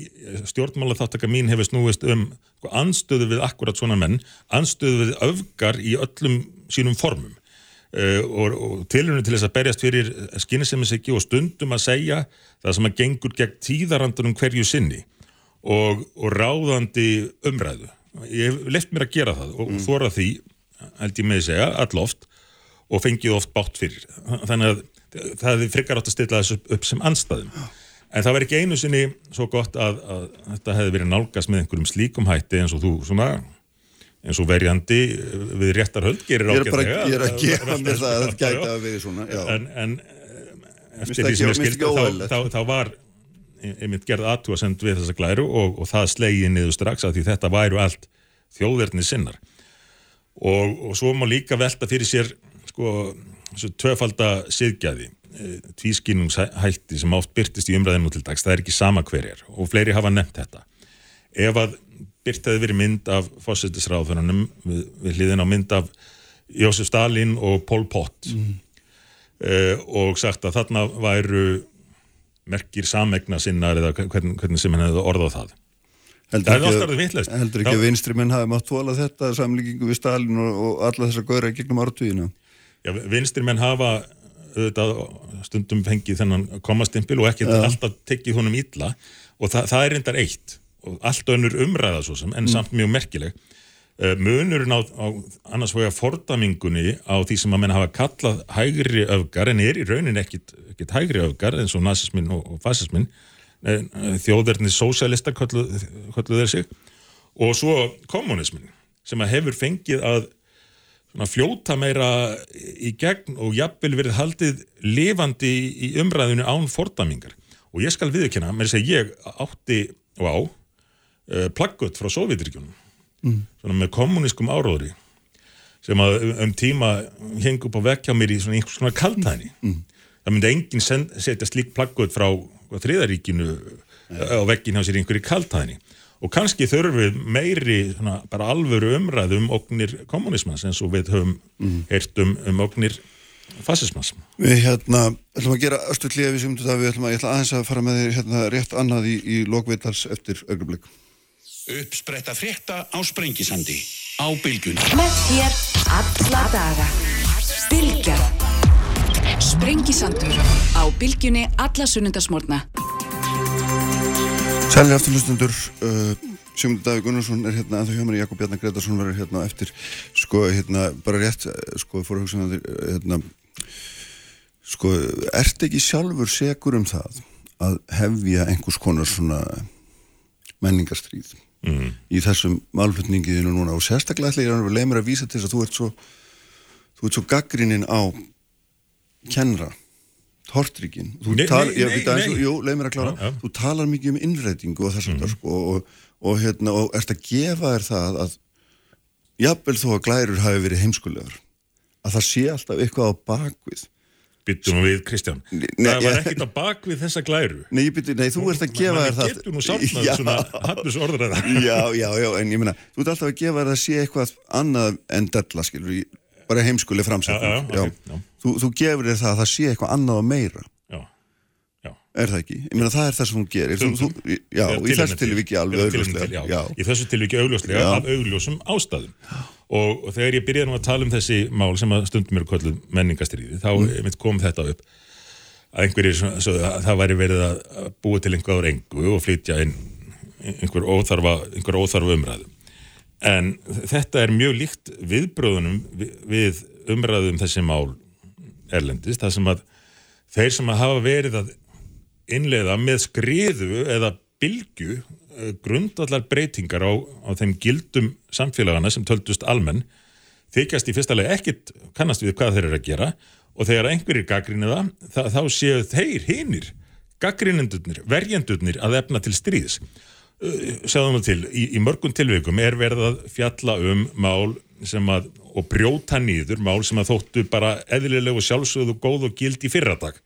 stjórnmála þáttaka mín hefur snúist um sko, anstöðu við akkurat svona menn anstöðu við öfgar í öllum sínum formum uh, og, og tilhörinu til þess að berjast fyrir skynisemiseki og stundum að segja það sem að gengur gegn tíðarandunum hverju sinni og, og ráðandi umræðu. Ég hef left mér að gera það og mm. þóra því, held ég með að segja, alloft og fengið oft bátt fyrir. Þannig að það frikar átt að stilla þessu upp sem anstæðum. En það verður ekki einu sinni svo gott að, að þetta hefði verið nálgast með einhverjum slíkum hætti eins og þú svona eins og verjandi við réttarhöld gerir ágæðlega. Ég er að gefa mér það að þetta gæti að við svona. En, en eftir því sem ég skildi þá, þá, þá var einmitt gerð aðtúasend við þessa glæru og, og það slegið niður strax að því þetta væru allt þjóðverðni sinnar. Og, og svo má líka velta fyrir sér sko tvöfalda siðgæði tvískinnungshætti sem oft byrtist í umræðinu til dags, það er ekki sama hver er og fleiri hafa nefnt þetta. Ef að byrt hefði verið mynd af fósittisráðunum við, við hliðin á mynd af Jósef Stalin og Pol Pot mm. og sagt að þarna væru merkir samegna sinnar eða hvernig, hvernig sem hann hefði orðað það. Heldur Það ekki, alltaf að- heldur ekki að vinstri menn hafi mátt þóla þetta samlíkingu við Stalin og, og alla þessar góðra gegnum ártvíðina Já, vinstri menn hafa auðvitað, stundum fengið þennan komastimpil og ekki alltaf tekið honum illa og það, það er reyndar eitt og allt önnur umræða svo sem en samt mjög merkileg munurinn á, á annars vegar fordamingunni á því sem að menn hafa kallað hægri öfgar en er í raunin ekkit, ekkit hægri öfgar eins og nazismin og, og fasismin þjóðverðni sósialista kölluð, kölluð þeir sig. Og svo kommunismin sem að hefur fengið að fljóta meira í gegn og jafnvel verið haldið lifandi í umræðinu án fordamingar og ég skal viðkynna, þess að ég átti og á plaggut frá Sovjetríkjunum mm. svona með kommuniskum áróðri sem að um- tíma heng upp á vekk hjá mér í svona einhvers konar kaltæni mm. það myndi enginn setja slík plaggut frá þriðaríkinu á vekkin hjá sér einhverju kaltæni og kannski þurfum við meiri svona, bara alvöru umræðu um ógnir kommunismans eins og við höfum mm. heyrt um, um ógnir fasismans Við hérna, ætlum að gera östu klíða við sem þetta við ætlum að, ég ætla aðeins að fara með þér hérna rétt annað í, í lokveitals eftir augnablik Uppspretta frétta á Sprengisandi. Á bylgjunni. Með þér alla daga. Bylgjan Sprengisandur á Bylgjunni alla sunnundasmórna Sælir afturlustundur uh, Sigmundur Davík Gunnarsson er hérna ennþá hjá mér Jakob Bjarnar Gretarsson verður hérna eftir. Sko hérna bara rétt eh, sko fór að hugsa með þér eh, hérna sko ert ekki sjálfur segur um það að hefja einhvers konar svona menningarstríð mm. í þessum málflutningiðinu núna og sérstaklega ætla ég að leið mér að vísa til þess að þú ert svo þú ert svo gaggrinnin á kennra nei. jú, leið mér að klára Já, já. þú talar mikið um innrætingu og þess að sko, og, og, hérna, og ert að gefa þér það að jafnvel þó að glærur hafi verið heimskulegur að það sé alltaf eitthvað á bakvið byttum við Kristján. Nei, það var ég- ekkit á bakvið þessa glæru. Nei, byrju, nei, þú ert að gefa þér það. getur nú sárnað Já. svona hafnus orðræða. Já, já, já, en ég meina þú ert alltaf að gefa þér að sé eitthvað annað en della, skilur, bara heimskuleg framsetning. Já, já, já. Þú, þú gefur þér það að það sé eitthvað annað og meira. Já, já. Er það ekki? Ég meina það er það sem þú gerir. Þú, þú, Já, í þessu til. tilviki alveg augljóslega. Já, í þessu tilviki augljóslega af augljósum ástæðum og, og þegar ég byrjaði nú að tala um þessi mál sem að stundum eru kolluð menningastriði þá mm. kom þetta upp að einhverjir svo, að það væri verið að að búa til einhver engu og flytja inn einhver óþarfa, einhver óþarfa umræðu en þetta er mjög líkt viðbröðunum við, við umræðum þessi mál erlendist, það sem að þeir sem að hafa verið að innleiða með skriðu eða bylgu grundvallar breytingar á, á þeim gildum samfélagana sem töldust almenn þykjast í fyrsta leið ekkit kannast við hvað þeir eru að gera og þegar einhverjir gaggrinni það, þá, séu þeir hinir gaggrinnendurnir, verjendurnir að efna til stríðs. Uh, sjáðum við til, í, í mörgum tilveikum er verið að fjalla um mál sem að, og brjóta nýður mál sem að þóttu bara eðlileg og sjálfsögðu góð og gild í fyrradag.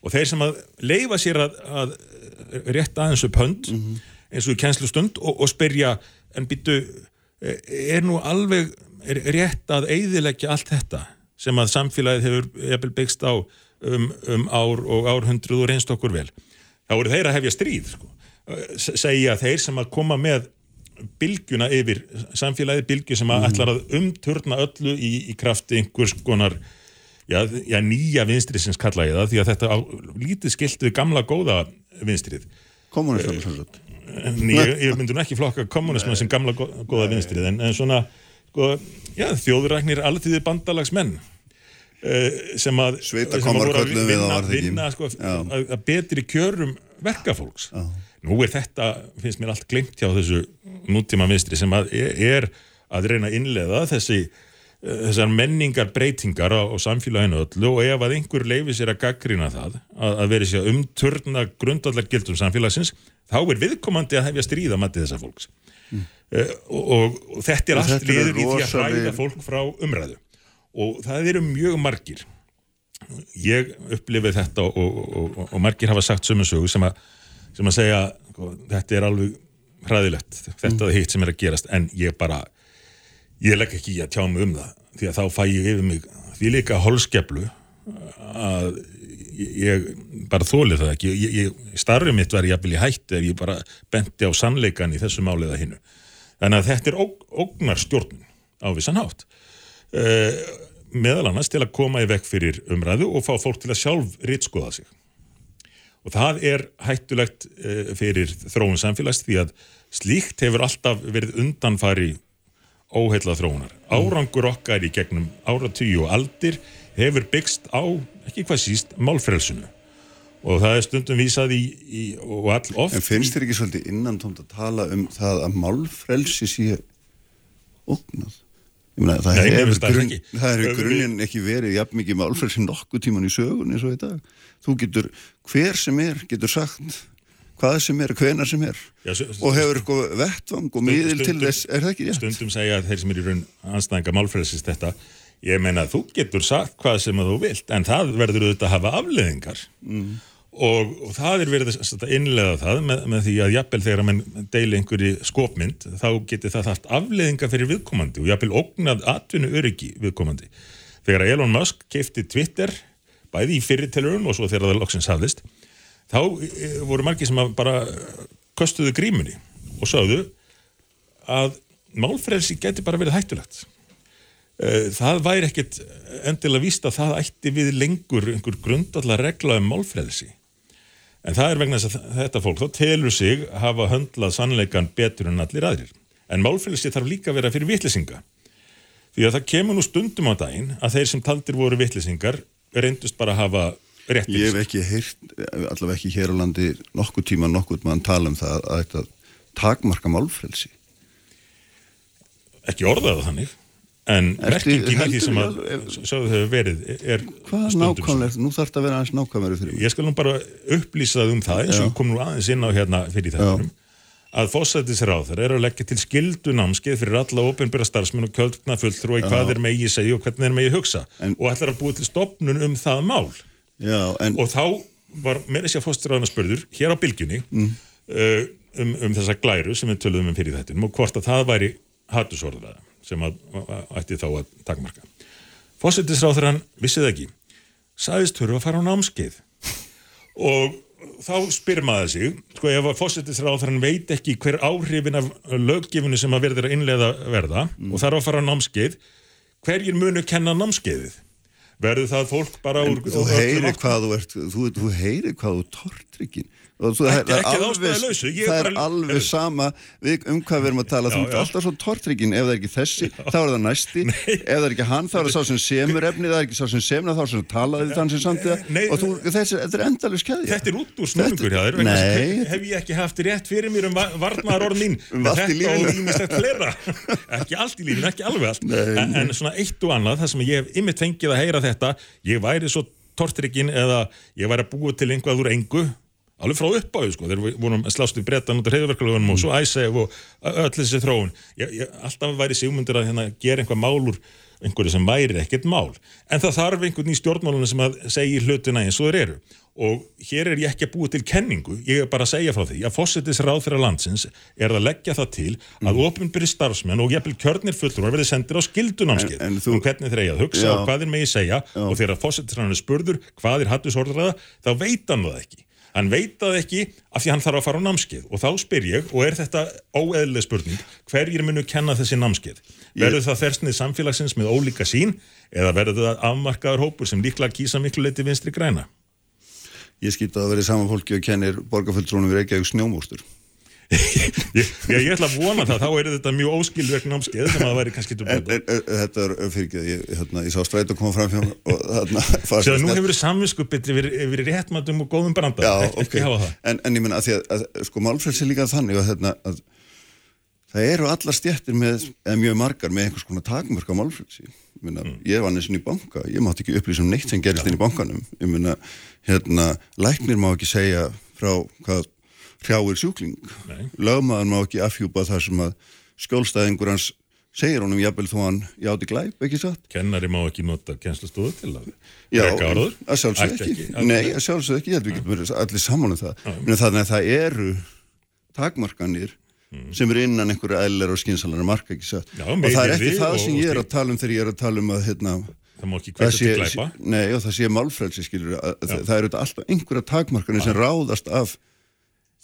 Og þeir sem að leifa sér að, að rétta aðeins upp hönd eins og í kennslustund og, og spyrja en býtu, er nú alveg er rétt að eyðileggja allt þetta sem að samfélagið hefur byggst á um, um ár og árhundruð og reynst okkur vel? Þá eru þeir að hefja stríð sko. S- segja þeir sem að koma með bylgjuna yfir samfélagið bylgju sem að ætlar að umturna öllu í, í krafti einhvers konar já, já, nýja vinstri sem kalla ég það því að þetta á, lítið skilt við gamla góða vinstrið. Sagt. en ég, ég myndi nú ekki flokka kommunisman sem gamla góða vinstrið en, en svona sko, já, þjóðræknir alltíði bandalagsmenn uh, sem að sem að voru að vinna, vinna sko, Já. að, að betri kjörum verkafólks. Nú er þetta, finnst mér allt glimt hjá þessu nútíma vinstri sem að er, að reyna að innleða þessi eh, þessar menningar breytingar á, á samfélaginu öllu og ef að einhver leifi sér að gaggrina það að, að veri sér umturna grundallar gildum samfélagsins þá er viðkomandi að hefja stríða mati þessar fólks. Mm. og, og, og þetta er allt liður í því að hræða fólk frá umræðu. Og það eru mjög margir. Ég upplifið þetta og, og, margir hafa sagt sömu sögu sem, sem að segja sko, þetta er alveg hræðilegt þetta er hitt sem er að gerast. En ég bara ég legg ekki í að tjá mig um það því að þá fæ ég yfir mig því líka holskeflu að ég, ég bara þóli það ekki. Ég, ég, starfið mitt var jafnvel í hættu ef ég bara benti á sannleikan í þessu málið að hinnu þannig að þetta er óg, ógnar stjórnun á vissan hátt. Uh, meðal annars til að koma í vekk fyrir umræðu og fá fólk til að sjálf rítskoða sig. Og það er hættulegt uh, fyrir þróun samfélags því að slíkt hefur alltaf verið undanfari óheilla þróunar. Árangur okkar í gegnum áratugju og aldir hefur byggst á, ekki hvað síst, málfrelsunu. Og það er stundum vísað í, í og all oft... En finnst þér ekki svolítið innantómt að tala um það að málfrelsi sé ógnað? Ég meina, það Nei, hefur grunn, grunninn ekki verið jafn mikið málfrelsi nokkuð tíman í sögun eins og dag. Þú getur, hver sem er, getur sagt hvað sem er, hvenar sem er Já, s- og hefur sko vettvang og miðil til stundum- þess, er það ekki rétt? Stundum segja að þeir sem er í raun anstæðinga málfrelsist þetta, ég meina að þú getur sagt hvað sem þú vilt, en það verður auðvitað að hafa afleðingar. Mm. Og, og það er verið að innlega það með, með því að jafnvel þegar mann deili einhverju skopmynd þá getur það haft afleðinga fyrir viðkomandi og jafnvel ógnað atvinnu öryggi viðkomandi. Þegar Elon Musk kefti Twitter bæði í fyrirtelurinn og svo þegar það loksins hafðist þá e, voru margir sem bara köstuðu grímunni og sagðu að málfrelsi geti bara verið hættulegt. Eh, Það væri ekkit endilega víst að það ætti við lengur einhver grundallar regla um málfrelsi. En það er vegna þess að þetta fólk þá telur sig hafa höndlað sannleikan betur en allir aðrir. En málfrelsi þarf líka að vera fyrir vitlisinga. Því að það kemur nú stundum á daginn að þeir sem taldir voru vitlisingar reyndust bara að hafa rétt Ég hef ekki heyrt, allavega ekki hér á landi nokkuð tíma nokkuð mann tala um það að þetta takmarka málfrelsi. ekki orðað þannig en merkingin heldur sem að sögðu hefur verið er Hvað nákvæmlega, nú þarf þetta að vera aðeins nákvæmlega fyrir mig. Ég skal nú bara upplýsa það um það eins og kom nú aðeins inn á hérna fyrir þettunum að fósættisráður er að leggja til skildu námskeið fyrir alla ópenbæra starfsmenn og kjöldna fulltrú í hvað er megi segja og hvernig er megi hugsa En- og ætlar að búa til stopnun um það mál Já, en og þá var meira sér fósættisráðuna spurður hér á bylgjunni Mm. uh, um, um þessa glæru sem við töluðum um fyrir þettunum og hvort að það væri hattusorðraða sem að, að ætti þá að takmarka. Fósættisráður vissi það ekki sagðist þurfa að fara á námskeið og þá spyr maður sig sko ef að fósættisráðurinn veit ekki hver áhrifin af löggifinu sem að verður að innleiða verða og þarf að fara á námskeið hverjir munu kenna námskeiðið verður það fólk bara úr þú úr heyrir hvað þú ert, þú, þú heyrir hvað þú tortryggin. Ekki- það er alveg- Það er alveg sama við, um hvað við erum að tala. Já, Þú ert já. alltaf svo tortryggin. Ef það er ekki þessi, þá er það næsti. Ef það er ekki hann, þá er það sá sem semur efni. Það er ekki sá sem semur, þá er sem talaði þann sem samt Nei, Og þú, þessi, þetta er endalus keðja. Þetta er út úr snúningur hjá þér Nei. hef ég ekki haft rétt fyrir mér um varnar orð mín Um allt í lífinu. ekki allt í lífinu, ekki alveg allt Nei, en, en svona eitt og annað, það sem ég hef ymmið fengið að heyra þetta, ég væri svo tortrykkin eða ég væri að búa til einhvað úr engu alveg frá uppáðu sko, vorum að slást við brettan út af reyðverkulegunum og svo æsef og öll þessi þróun. Ég, ég, alltaf væri sigmundur að hérna, gera einhvað mál úr einhverju sem væri ekkert mál. En það þarf einhvern í stjórnmálunum sem að segja hlutina eins og þeir eru. Og hér er ég ekki að búa til kenningu ég er bara að segja frá því að fósittis ráð fyrir landsins er að leggja það til að mm. opinbyrri starfsmenn og jafnvel kjörnir fulltrúar verði sendir á skildunámskið En- en þú- um hvernig þeir eiga að hugsa Já. og hvað þeir megi segja. Og þegar er spurður hvað er hattusordraða þá veit hann það ekki hann veit það ekki af því hann þarf að fara á námskeið og þá spyr ég, og er þetta óeðlega spurning, hverjir munu kenna þessi námskeið? Verður það þersnið samfélagsins með ólíka sín eða verður það afmarkaður hópur sem líklega kýsa miklu leiti vinstri græna? Ég skýta að vera saman fólki og kennir borgarfulltrónum við Reykjavík snjómústur. Ég, ég, ég ætla að vona það, þá er þetta mjög óskilverk námskeið sem að það væri kannski þetta er fyrir ekki, ég, hérna, ég sá stræt að koma fram hjá og þarna Sér að nú hefur samvinskupið yfir, yfir réttmatum og góðum branda, Já, ekki, ok, ekki hafa það. en, en ég menna að því að, að sko málfrelsi er líka þannig að, hérna, að það eru allar stjættir með, eða mjög margar með einhvers konar takmörk á málfrelsi. Ég meina, Mm. ég var neins inn í banka, ég mátti ekki upplýsa um neitt sem gerist inn í bankanum. Ég meina, hérna, læknir má ekki segja frá hvað hrjáir sjúkling Nei. lögmaður má ekki afhjúpa það sem að skjólstæðingur hans segir honum jafnvel þó hann játi glæp, ekki satt? Kennari má ekki nota kennslustofu til að Já, reka áraður. að sjálfsög ekki. að- Nei, að sjálfsög ekki, ég held við getum verið allir saman um það. Þannig að það eru takmarkanir sem eru innan einhverja eðlar og skynsalara marka, ekki satt? Já, og það er ekki það sem ég er að tala um þegar ég er að tala um að, hérna, Það má ekki það hvetja til glæpa. nei, og það sé málfrelsi, skilur, að, að það eru alltaf einhverja takmarkanir sem ráðast af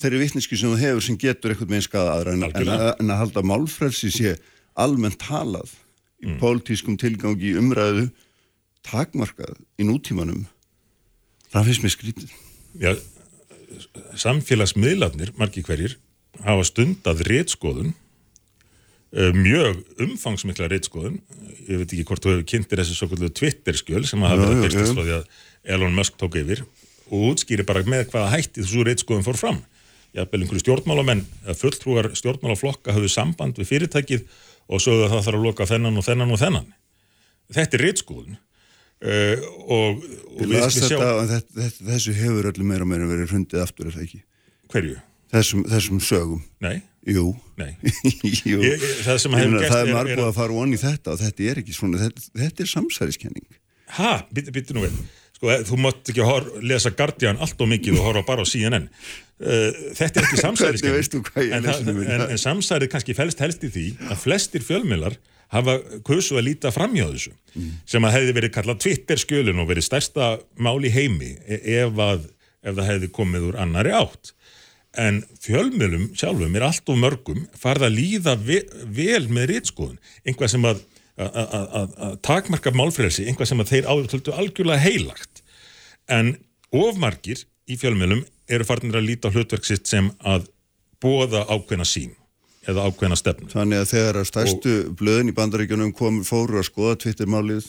þeirri vittneski sem þú hefur sem getur eitthvað með skada aðra en, en, að, en að halda málfrelsi sé almennt talað í Mm. pólitískum tilgangi umræðu takmarkað í nútímanum það finnst mér skrítið Já, samfélagsmiðlarnir, margir hverjir, hafa stundað rétskoðun, eh, mjög umfangsmikla rétskoðun, ég veit ekki hvort þú hefur kynntir þessi svo kvöldu Twitter-skjöl sem hafa verið að frá því að Elon Musk tók yfir og útskýri bara með hvaða hætti þessu rétskoðun fór fram. Jafnvel einhverju stjórnmálamenn, eða fulltrúar stjórnmálaflokka hafðu samband við fyrirtækið og sögðu að það þarf að loka þennan og þennan og þennan. Þetta er rétskoðun. Uh, og, og Ég las þetta, þetta, þessu hefur öllum meira og meira verið hrundið aftur er það ekki hverju? þessum, þessum sögum Nei, Jú, nei. Jú. Ég- það sem hefur gerst það er- er- að fara onni í þetta og þetta er ekki svona, þetta, þetta er samsæriskenning býttu být nú við Sko, eh, þú mátt ekki lesa Guardian allt og mikið og horfa bara á CNN Þetta er ekki samsæri en, við en, en samsærið kannski felst helst í því að flestir fjölmiðlar hafa kusu að líta framhjá þessu Mm. sem að hefði verið kallað Twitter skjölun og verið stærsta mál í heimi e- ef, að, ef það hefði komið úr annari átt. En fjölmiðlum sjálfum er allt of mörgum farið að líða ve vel með rítskoðun einhvað sem að, að, takmarka málfrelsi, einhvað sem að þeir áður töldu algjörlega heilagt. En ofmargir í fjölmiðlum eru farnir að líta á hlutverk sitt sem að bóða ákveðna sín eða ákveðna stefnu. Þannig að þegar að stærstu blöðin í bandaríkjunum kom, fóru að skoða Twitter-málið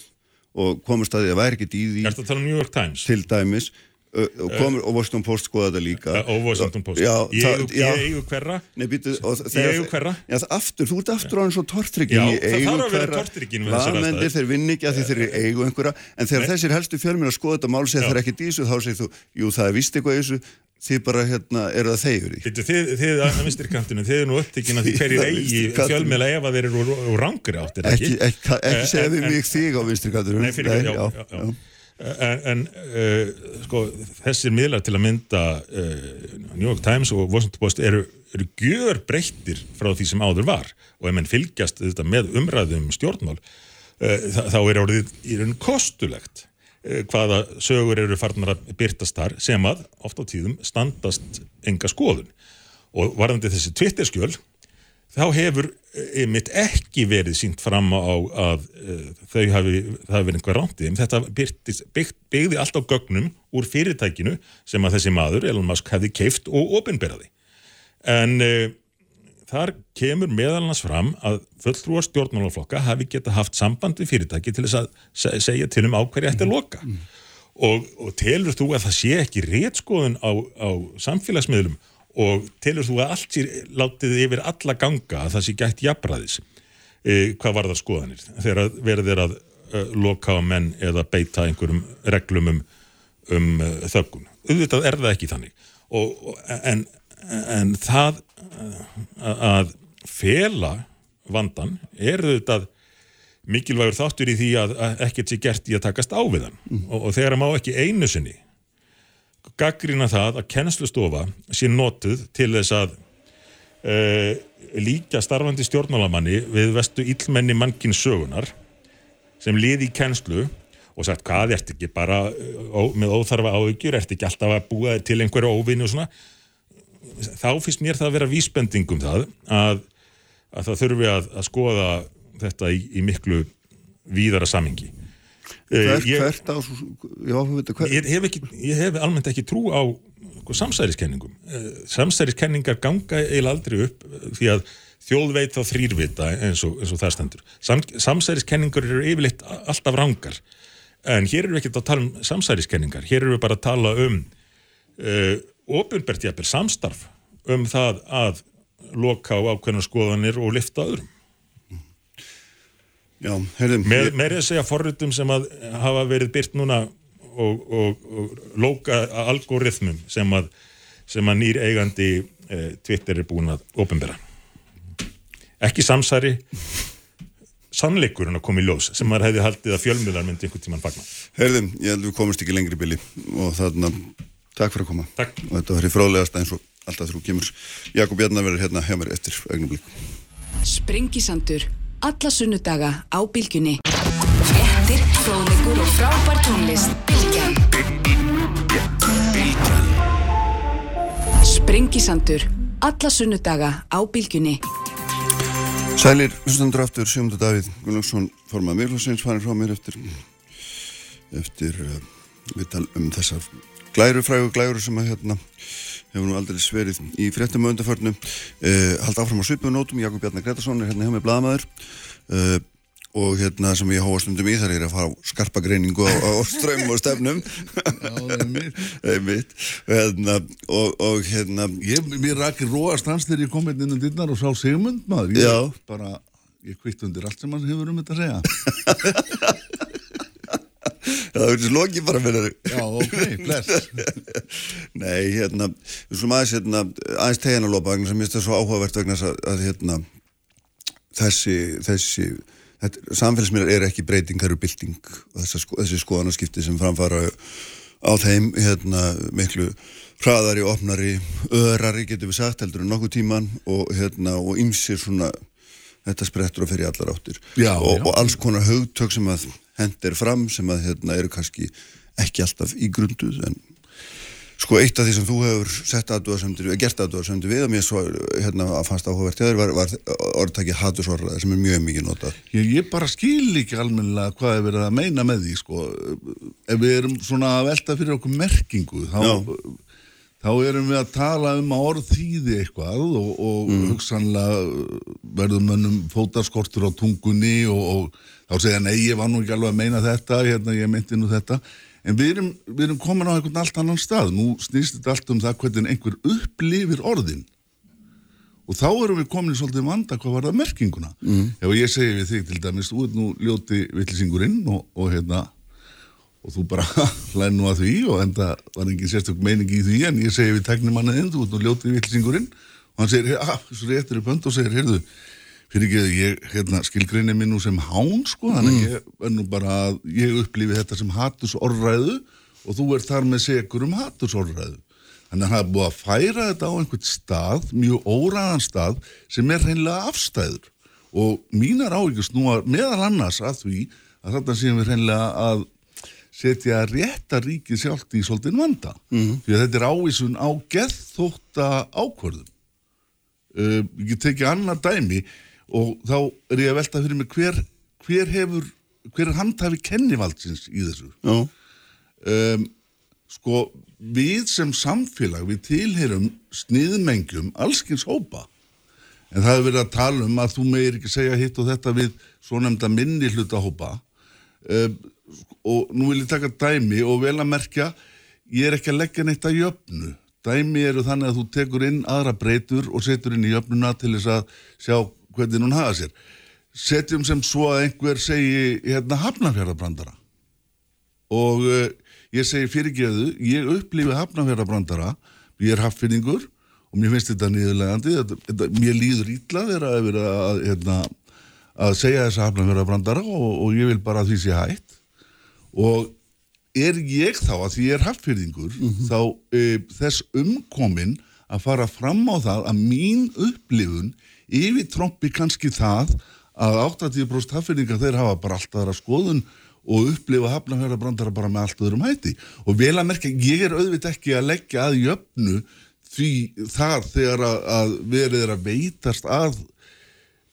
og komast að því að væri ekkert í því. Þetta að tala um New York Times? til dæmis og, komur, og Washington Post skoða þetta líka. Og Washington Post. Já, Ég eigu- já. ég eigu hverra? Hverra? Já, aftur, þú ert aftur á eins og tortryggin Já, það þarf að vera hverra. Blaðamenn, aðstæður. þeir vinn ekki að því þeir eru eigu einhverja. En þegar þessir helstu fjölminn að skoða þetta mál segja þeir ekki dísu, þá segir þú, jú, það er vist eitthvað þessu, þið bara, hérna, eru það þeir Býttu, þið, þið að vinstrikantinu, þið eru nú upptekinn að því hverjir er eigi fjölmiðla ef að þeir eru úr, úr rangri átt, er það ekki, ekki? ekki, ekki Eh, en- mig þig á vinstri En, en uh, sko, þessir miðlar til að mynda uh, New York Times og Washington Post eru, eru gjör breyttir frá því sem áður var. Og ef menn fylgjast þetta með umræðum um stjórnmál uh, þá, er orðið í raun kostulegt hvaða sögur eru farnar að byrtast þar sem að oft á tíðum standast enga skoðun. Og varðandi þessi Twitter-skjöl þá hefur eh, einmitt ekki verið sínt fram á að uh, þau hafi, hafi verið einhver rántið en þetta byrtist, bygg, byggði allt á gögnum úr fyrirtækinu sem að þessi maður, Elon Musk, hefði keift og opinberaði. En uh, þar kemur meðal annars fram að fulltrúar stjórnmálaflokka hafi geta haft samband við fyrirtæki til þess að se segja til um ákverja eftir loka. Og, og telur þú að það sé ekki rétskoðun á, á samfélagsmiðlum og telur þú að allt sér látið yfir alla ganga að það sé gætt jafnræðis? E, hvað var það skoðanir? Þegar er að e, loka á menn eða beita einhverjum reglum um, um e, þöggun. Auðvitað er það ekki þannig. Og, en, en það e, að fela vandan er auðvitað mikilvægur þáttur í því að, að ekkert sé gert í að takast á við hann. Og, og þegar að má ekki einu sinni gaggrina það að kennslustofa sé notuð til þess að uh, líka starfandi stjórnmálamanni við vestu illmenni mannkinn sögunar sem liði í kennslu og sagt hvað ert ekki bara ó, með óþarfa áhyggjur, ert ekki alltaf að búa til einhverju óvinni og svona? Þá finnst mér það að vera vísbendingum það að, að það þurfi að, að skoða þetta í, í miklu víðara samingi hvert, hvert á já, ég hef, ekki, ég hef almennt ekki trú á sko, samsæriskenningum. Eh, samsæriskenningar ganga eiginlega aldrei upp eh, því að þjóð veit þá þrýrvita eins og, eins og það stendur. Sam, samsæriskenningar eru yfirleitt alltaf rangar. En hér eru við ekki að tala um samsæriskenningar. Hér eru við bara að tala um uh, ofinbært jafnvel samstarf um það að loka á ákveðnar skoðanir og lifta öðrum já, heyrðum, með, með að segja forritum sem að hafa verið byrt núna og, og, og lóka algoritmum sem að, sem að nýr eigandi eh, Twitter er búin að ofinbera ekki samsæri sannleikurinn að koma í ljós sem maður hefði haldið að fjölmiðlar myndi einhvern tíman fagna. Herðum, ég held að við komumst ekki lengri bili og þarna, takk fyrir að koma Takk. og þetta var í frálegast eins og alltaf þú kemur Jakob Jarnar verður hérna hjá mér eftir augnablik Sprengisandur, alla sunnudaga á bylgjunni. Fréttir, fróðleikur og frábær tónlist. Bylgjan. Sprengisandur, alla sunnudaga á bylgjunni. Sælir, hlustandur aftur, Sjómundur Davíð Gunnlaugsson, formað Mirlasins, farin frá mér eftir eftir uh, við tal um þessar glæru, frægu glæru sem að hérna hefur nú aldrei sverið í fréttum og undarförnu uh, halda áfram á svipunótum, Jakob Bjarnar Gretarsson er hérna hjá mig blaðamaður. Uh, og hérna sem ég hóa stundum í þar er að fara á skarpa greiningu á, á strömmum og stefnum. Hérna, og, og hérna Ég, mér rakir róast hans þegar ég kom inn innan dinnar og sá Sigmund maður. Ég bara, ég kvitt undir allt sem hann hefur um þetta að segja. það er þessi loki bara fyrir Já, ok, bless. Nei, hérna, við slum aðeins, hérna, aðeins tegina lopa vegna sem ég finnst það svo áhugavert vegna að, að hérna, þessi, þessi, þetta, samfélagsmiðlar eru ekki breyting, það eru bylting og þessa, sko, þessi skoðanaskipti sem framfara á þeim, hérna, miklu hraðari, opnari, örari, getur við sagt, heldur en nokkuð tíman og, hérna, og ymsir svona, þetta sprettur og fer í allar áttir Já, og, já. og alls konar hugtök sem að hendir fram sem að hérna eru kannski ekki alltaf í grunduð en sko eitt af því sem þú hefur sett aðdúarsendur, gert aðdúarsendur við og mér svo hérna að fannst áhugavert þér var, var orðtæki hatursorraði sem er mjög mikið notað Ég, ég bara skil ekki almennilega hvað er verið að meina með því, sko. Ef við erum svona að velta fyrir okkur merkingu, þá, Já. þá erum við að tala um að orð þýði eitthvað og, og hugsanlega verður mönnum fótaskortur á tungunni og, og þá segja, nei, ég var nú ekki alveg að meina þetta, hérna, ég meinti nú þetta. En við erum, við erum komin á einhvern allt annan stað. Nú snýst þetta allt um það hvernig einhver upplifir orðin. Og þá erum við komin í svolítið vanda hvað var það merkinguna. Mm. Ef ég segi við þig til dæmis, þú ert nú ljóti villisingurinn og, og hérna, og þú bara hlæði nú að því og enda var engin sérstök meining í því en ég segi við teknimanniðinn, þú ert nú ljóti villisingurinn og hann segir, ah, svo réttur upp hönd og segir, heyrðu, fyrir ekki að ég hérna, skilgreini minn nú sem hán sko, þannig að ég er nú bara að ég upplifi þetta sem hatursorræðu og þú ert þar með segur um hatursorræðu. Þannig að það er búið að færa þetta á einhvern stað, mjög óræðan stað, sem er hreinlega afstæður. Og mínar áhyggjur snúa meðal annars að því að þarna séum við hreinlega að setja rétta ríkið sjálft í svolítinn vanda. Mm. Því að þetta er ávísun á geðþótta ákvörðum. Uh, ég get tekið annað dæmi og þá er ég að velta fyrir mig hver, hver hefur, hver er handhafi kennivaldsins í þessu. Um, sko, við sem samfélag, við tilheyrum sniðmengjum allskins hópa. En það hefur verið að tala um að þú meir ekki segja hitt og þetta við svo nefnda minni hluta hópa. Um, og nú vil ég taka dæmi og vel að merkja, ég er ekki að leggja neitt að jöfnu. Dæmi eru þannig að þú tekur inn aðra breytur og setur inn í jöfnuna til þess að sjá hvernig hún hafa sér. Setjum sem svo að einhver segi hérna hafnafjörðabrandara og uh, ég segi fyrirgeðu, ég upplifi hafnafjörðabrandara, ég er hafnfinningur og mér finnst þetta niðurlegandi, þetta, þetta, mér líður ítla þeirra að vera að, hérna, að segja þessa hafnafjörðabrandara og, og ég vil bara að því sé hætt. Og er ég þá að því ég er hafnfinningur þá uh, þess umkomin að fara fram á það að mín upplifun yfir trompi kannski það að 80% hafnfinningar þeir hafa bara alltaf þar að skoðun og upplifa hafnafjörðabrandara bara með allt öðrum hætti. Og vel að merkja, ég er auðvitað ekki að leggja að jöfnu því þar þegar að, að verið er að veitast að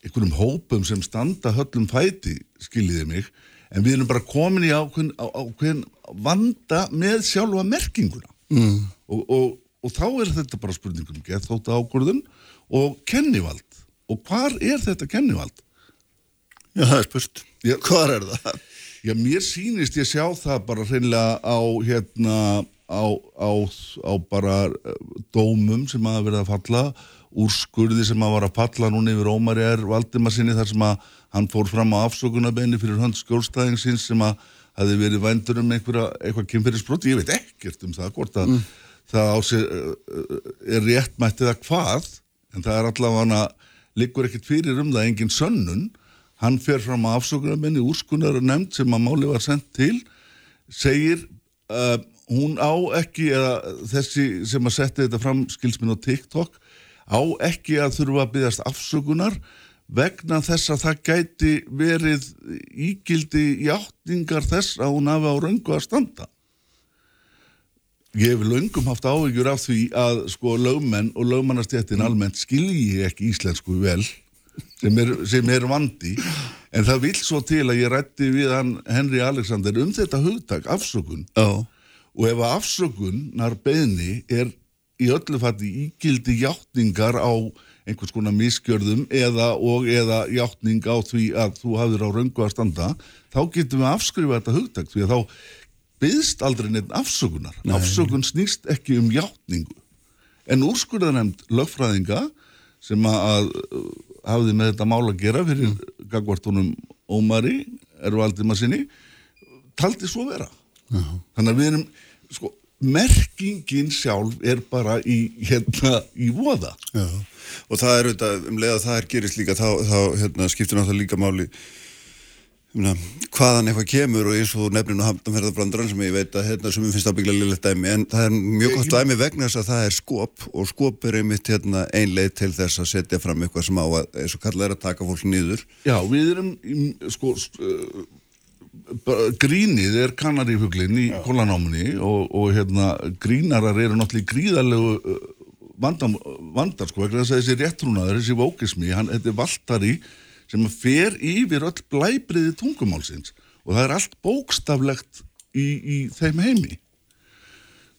einhverjum hópum sem standa höllum fæti, skiljiði mig en við erum bara komin í ákveðin, ákveðin vanda með sjálfa merkinguna. Mm. og, og, og þá er þetta bara spurningum gethóta ákvörðun og kennivald og hvar er þetta kennivald? já það er spurt Já. Hvar er það? Já, mér sýnist ég sjá það bara hreinlega á hérna á, á, á bara eh, dómum sem hafa verið að falla úrskurði sem hafa verið að falla núna yfir Ómari R. Valdimarsinni þar sem að hann fór fram á afsökunarbeini fyrir hönd skjólstæðingsins sem að hafi verið vændur um einhverja, eitthvað kynferðisbrot ég veit ekkert um það hvort að það á sig uh, er réttmættið að hvað en það er allavega liggur ekkert fyrir um það engin sönnun. Hann fer fram á afsökunarmenni úrskunar nefnd sem að máli var sendt til segir uh, hún á ekki eða þessi sem að setja þetta fram skilsminn á TikTok á ekki að þurfa að byggast afsökunar vegna þess að það gæti verið ígildi játningar þess að hún hafi á röngu að standa Ég hef löngum haft áhyggjur af því að sko lögmenn og lögmannastjættin almennt skilji ekki íslensku vel sem er, sem er vandi. En það vil svo til að ég rætti við hann Henry Alexander um þetta hugtak afsökun. Já, og ef að afsökunar beðni er í öllu fatti ígildi játningar á einhvers konar miskjörðum eða og eða játning á því að þú hafðir á röngu að standa þá getum við að afskrifa þetta hugtak. Því að þá byðst aldrei neitt afsökunar. Afsökun snýst ekki um játningu. En úrskurðanemnd lögfræðinga sem að, uh, hafði með þetta mál að gera fyrir mm. gagvartunum Ómari Ervaldima sinni taldi svo vera. Þannig að við erum sko, merkingin sjálf er bara í hérna í voða. Já. Og það er auðvitað, um leið að það er gerist líka, þá, þá hérna, skiptir náttúrulega líka máli um, hvaðan eitthvað kemur og eins og nefninu hamnumferðarbrandarann sem ég veit að hérna, sem finnst ábygglega liðlegt dæmi, en það er mjög gott dæmi vegna þess að það er skop og skop er einmitt hérna, ein leið til þess að setja fram eitthvað sem á að, eins og kallað er að taka fólk nýður. Já, við erum sko uh, grínið er kanarífuglinn í kólanámunni og, og hérna grínarar eru náttúrulega gríðarlegu uh, vandar sko vegna þess að þessi réttrúnaður, þessi vókismi hann, þetta er valtari sem fer yfir öll blæbriði tungumálsins. Og það er allt bókstaflegt í, í þeim heimi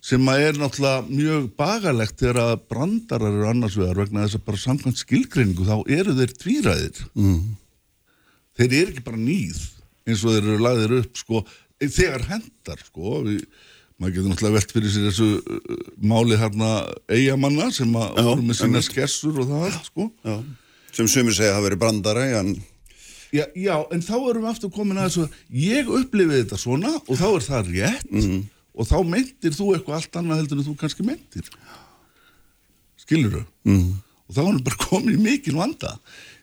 sem að er náttúrulega mjög bagalegt þegar að brandarar eru annars vegar vegna þess að bara samkvæmt skilgreiningu þá eru þeir tvíræðir. Mm. þeir eru ekki bara nýð eins og þeir eru lagðir upp sko, þegar hendar sko, við, maður getur náttúrulega velt fyrir sér þessu uh, máli hérna eigamanna sem að voru með sína skessur og það allt sko. Já. Sem sumir segja hafa verið brandara, en Já, já, en þá erum við aftur komin að þessu ég upplifið þetta svona og þá er það rétt og þá meintir þú eitthvað allt annað heldur en þú kannski meintir. Skilur þau mm. og þá erum við bara komin í mikil vanda.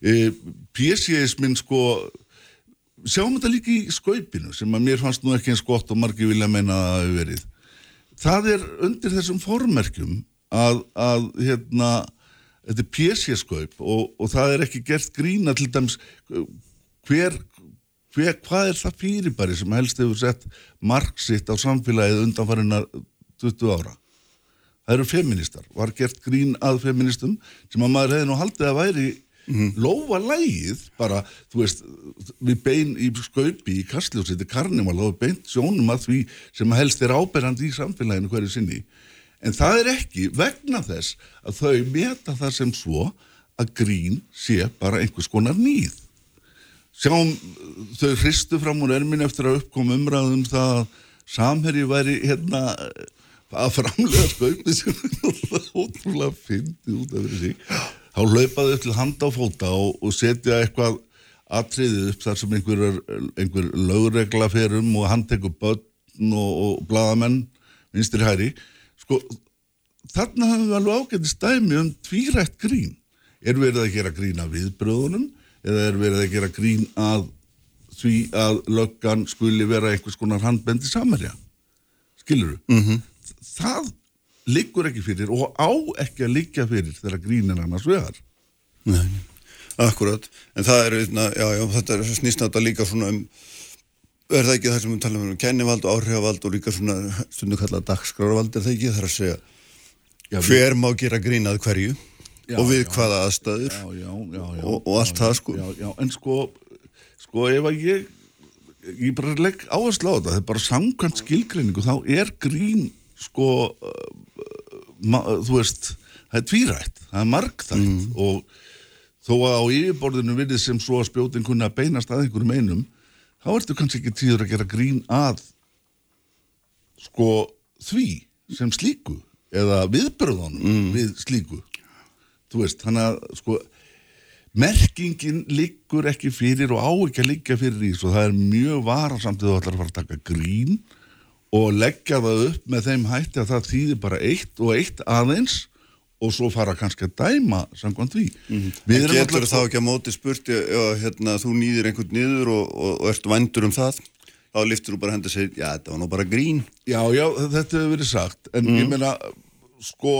E, PCS-minn sko sjáum þetta líka í skaupinu sem að mér fannst nú ekki eins gott og margir vilja meina að það hafi verið. Það er undir þessum formerkjum að, að hérna þetta er PC-skaup og, og það er ekki gert grína til dæmis uh, hver, hver, hvað er það fyrirbæri sem helst hefur sett mark sitt á samfélagið undanfarinnar 20 ára? Það eru feministar, var gert grín að feministum sem að maður hefði nú haldið að væri lófa lægið bara, þú veist, við bein í skaupi í kastljósi, þetta er karnival og beint sjónum að því sem helst er áberandi í samfélaginu hverju sinni en það er ekki vegna þess að þau meta það sem svo að grín sé bara einhvers konar nýð sjáum þau hristu fram úr ermin eftir að uppkom umræðum það að samherji væri hérna að framlega skaupið sem náttúrulega ótrúlega fyndið út af þessi þá hlaupaðu upp til handa á fóta og, og setja eitthvað atriðið upp þar sem einhver, einhver lögregla fer um og hann tekur börn og, og bladamenn vinstri hæri sko þarna höfum við alveg ágæti stæmi um tvírætt grín. Er verið að gera grín að viðbröðunum eða er verið að gera grín að því að löggan skuli vera einhvers konar handbendi samarja skilur þú? -hmm. það liggur ekki fyrir og á ekki að liggja fyrir þegar grín er annars vegar. Nei, akkurat, en það er, na, já, já, þetta er snýst þetta líka svona um, er það ekki það sem við talum um kennivald og áhrifavald og líka svona stundum kallað dagskrárvald, er það ekki það er að segja, Já, við- hver má gera grínað hverju Já, og við já. hvaða aðstæður já, já, já, já, og, og allt það sko. já, já, en sko sko ef að ég ég bara legg áherslu á þetta það er bara samkvæmt skilgreiningu þá er grín sko uh, þú veist það er tvírætt, það er margþætt og þó að á yfirborðinu virðið sem svo að spjótin kunni að beinast að einhverjum einum þá ertu kannski ekki tíður að gera grín að sko því sem slíku eða viðbröðunum við slíku. Þú veist, þannig að sko merkingin liggur ekki fyrir og á ekki að liggja fyrir í svo það er mjög varasamt að þú ætlar að fara að taka grín og leggja það upp með þeim hætti að það þýðir bara eitt og eitt aðeins og svo fara kannski að dæma samkvæmt því. En Við erum getur þá ekki að móti spurt ef hérna, þú nýðir einhvern niður og, og, og ert vandur um það? Þá liftur þú bara hendur og segir, já þetta var nú bara grín. Já, já, þetta hefur verið sagt. En ég meina, sko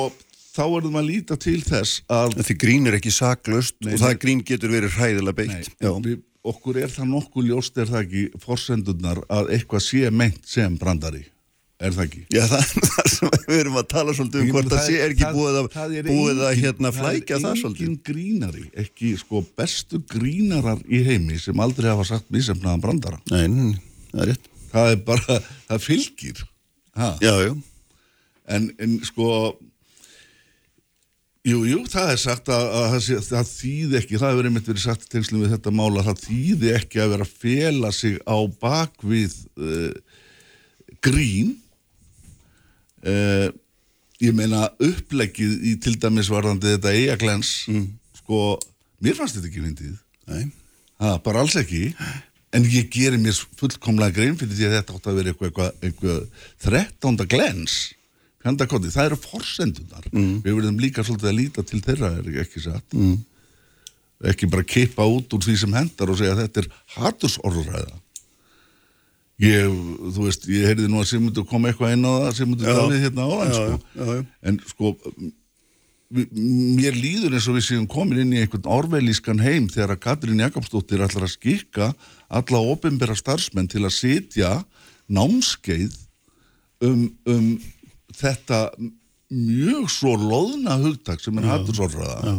þá verðum að líta til þess að því grín er ekki saklaust og það grín getur verið hræðilega beitt. Nei, við, okkur er það nokkuð ljóst er það ekki forsendurnar að eitthvað sé meint sem brandari er það ekki? Já, það er það sem við erum að tala svolítið um Ég hvort það sé er ekki það- búið að, það er búið að engin- hérna flækja það Það er svolítið engin grínari, ekki sko bestu grínarar í heimi sem aldrei hafa sagt mísefnaðan brandara. Nei, nei, nei, það er rétt Það er bara, það fylgir. Ha. Já, já, En, en sko, jú, jú, það er sagt að, að það, þýði ekki, það hefur einmitt verið sagt í tengslum við þetta mála, það þýði ekki að vera að fela sig á bakvið uh, grín. Uh, ég meina uppleggið í til dæmis varðandi þetta eigaglens, sko, mér fannst þetta ekki myndið. Það, bara alls ekki en ég gerir mér fullkomlega grein fyrir því að þetta átt að vera eitthvað, eitthvað, eitthvað 13. glens fjandakoti, það eru forsendunar mm. við verðum líka svolítið að líta til þeirra ekki satt mm. ekki bara kippa út úr því sem hendar og segja að þetta er hatursorðræða ég, þú veist, ég heyrði nú að Sigmundur kom eitthvað inn á það Sigmundur Já. Davíð hérna áðan sko. já, já. en sko mér líður eins og við séum komin inn í einhvern orveilískan heim þegar að Katrín Jakobsdóttir ætlar að skikka alla ofinbera starfsmenn til að sitja námskeið um, um þetta mjög svo loðna hugtak sem er hattursorðraða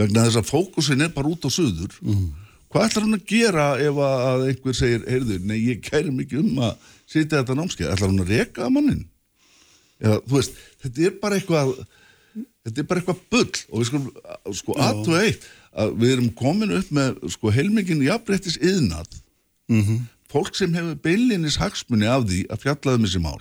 vegna þess að fókusin er bara út á suður hvað ætlar hann að gera ef að einhver segir, heyrðu, nei ég kæri mikið um að sitja þetta námskeið, ætlar hann að reka að mannin eða þú veist, þetta er bara eitthvað þetta er bara eitthvað bull. Og við skulum sko aðtu eitt. Að við erum komin upp með sko heilmikinn jafnréttis yðnað fólk sem hefur beilinnis hagsmunni af því að fjalla um þessi mál.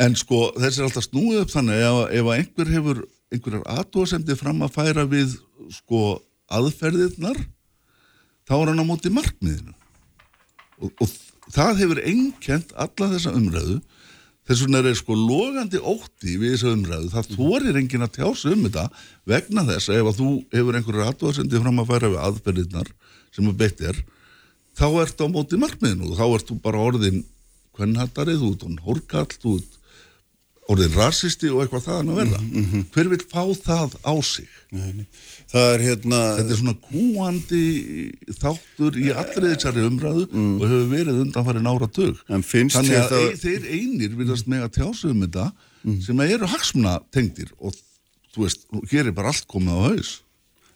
En sko þessi er alltaf snúið upp þannig ef, ef einhver hefur einhverjar aðtóðsendir fram að færa við sko aðferðirnar þá er hann á móti markmiðinu. Og, og það hefur einkent alla þessa umræðu. Þess vegna er sko logandi ótti við þessa umræðu, það þorir enginn að tjá sig um þetta vegna þess að ef að þú hefur einhverjar aðtóðsendir fram að færa við aðferðirnar sem er þá ertu á móti markmiðinu og þá ertu bara orðin hvernhattari, þú ert orðin hórkall, þú ert orðin rasisti og eitthvað þaðan að verða. Hver vil fá það á sig? Það er hérna Þetta er svona kúandi þáttur í allri þessari umræðu og hefur verið undanfærin ára tug. En finnst Þannig að það- það... þeir einir virðast með að tjása um þetta sem að eru hagsmuna tengdir og þú veist, hér er bara allt komið á haus.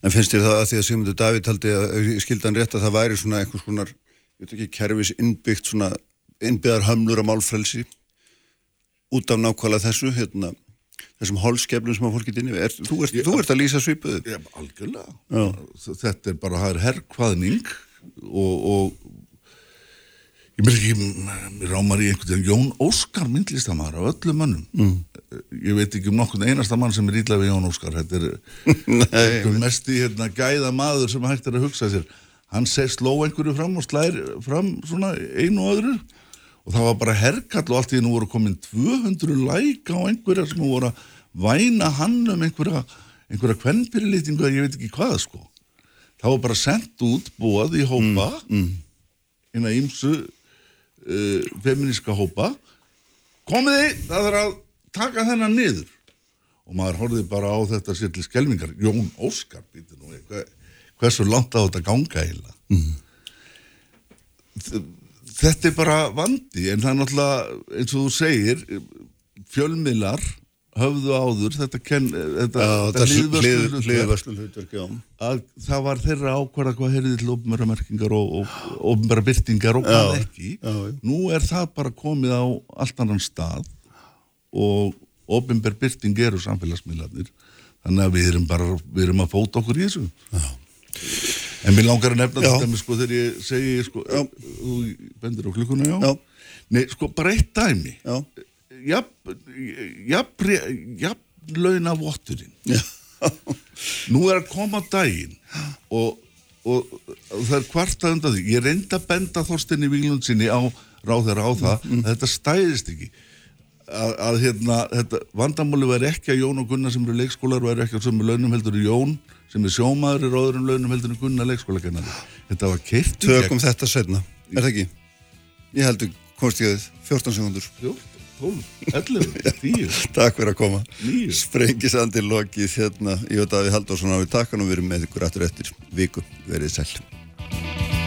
En finnst þér það að því að Sigmundur Davíð taldi að hann rétt að það væri svona einhvers konar, ég veit ekki, kerfis innbyggt svona innbyggðar hömlur á málfrelsi út af nákvæmlega þessu, hérna, þessum holskeflum sem að fólk geti inni. Er, þú, ert, þú ert að lýsa svipuðu. Já, algjörlega. Já. Þetta er bara, það er herrkvaðning og, og ég mér ekki, mér rámar í einhvern veginn, Jón Óskar myndlistamæður af öllum mönnum. Mm. Ég veit ekki um nokkurn einasta mann sem er ítla við Jón Óskar. Þetta er einhver mest í hérna, gæða maður sem hægt er að hugsa sér. Hann segir sló einhverju fram og slær fram svona einu og öðru og það var bara herkall og allt í hennu voru komin 200 læk á einhverja sem voru að væna hann um einhverja, einhverja kvennpyrirlýtingu að ég veit ekki hvað sko. Það var bara sendt út búað í hópa mm, inn að ímsu uh, feminíska hópa. Komiði, það er að taka þennan niður. Og maður horfði bara á þetta sér til skelmingar. Jón Óskar, býtur nú hversu langt á þetta ganga heila þetta er bara vandi en það er náttúrulega eins og þú segir fjölmiðlar höfðu áður þetta, ken, þetta, þetta já. að það var þeirra ákvarða hvað heyrði til ofnbæra merkingar og, og ofnbæra byrtingar og hvað ekki já, já. nú er það bara komið á allt annan stað og ofnbær byrting eru samfélagsmiðlarnir þannig að við erum bara við erum að fóta okkur í þessu já. En mér langar að nefna Já. þetta með sko þegar ég segi sko, þú bendir á klukkuna já, Já. Nei, sko bara eitt dæmi. Já. jafn jafn launa votturinn Já. nú er að koma daginn og, og, og það er kvarta undan því. Ég reyndi að benda Þorstinni Víglundsinni á ráðherra á það. Að þetta stæðist ekki. Að, að hérna, þetta vandamáli væri ekki að Jón og Gunnar sem eru leikskólar væri ekki á sömu launum heldur en Jón sem er sjómaður á öðrum launum heldur en Gunnar leikskólakennari. Þetta var keirt í Tökum þetta setna, er það ekki? Ég heldur að 14 sekundur 14, 12, 11, 10, Takk fyrir að koma. 9. Sprengisandi lokið hérna. Í Daví Halldórsson á við. Takkan og við erum með ykkur aftur eftir viku. Verið sæl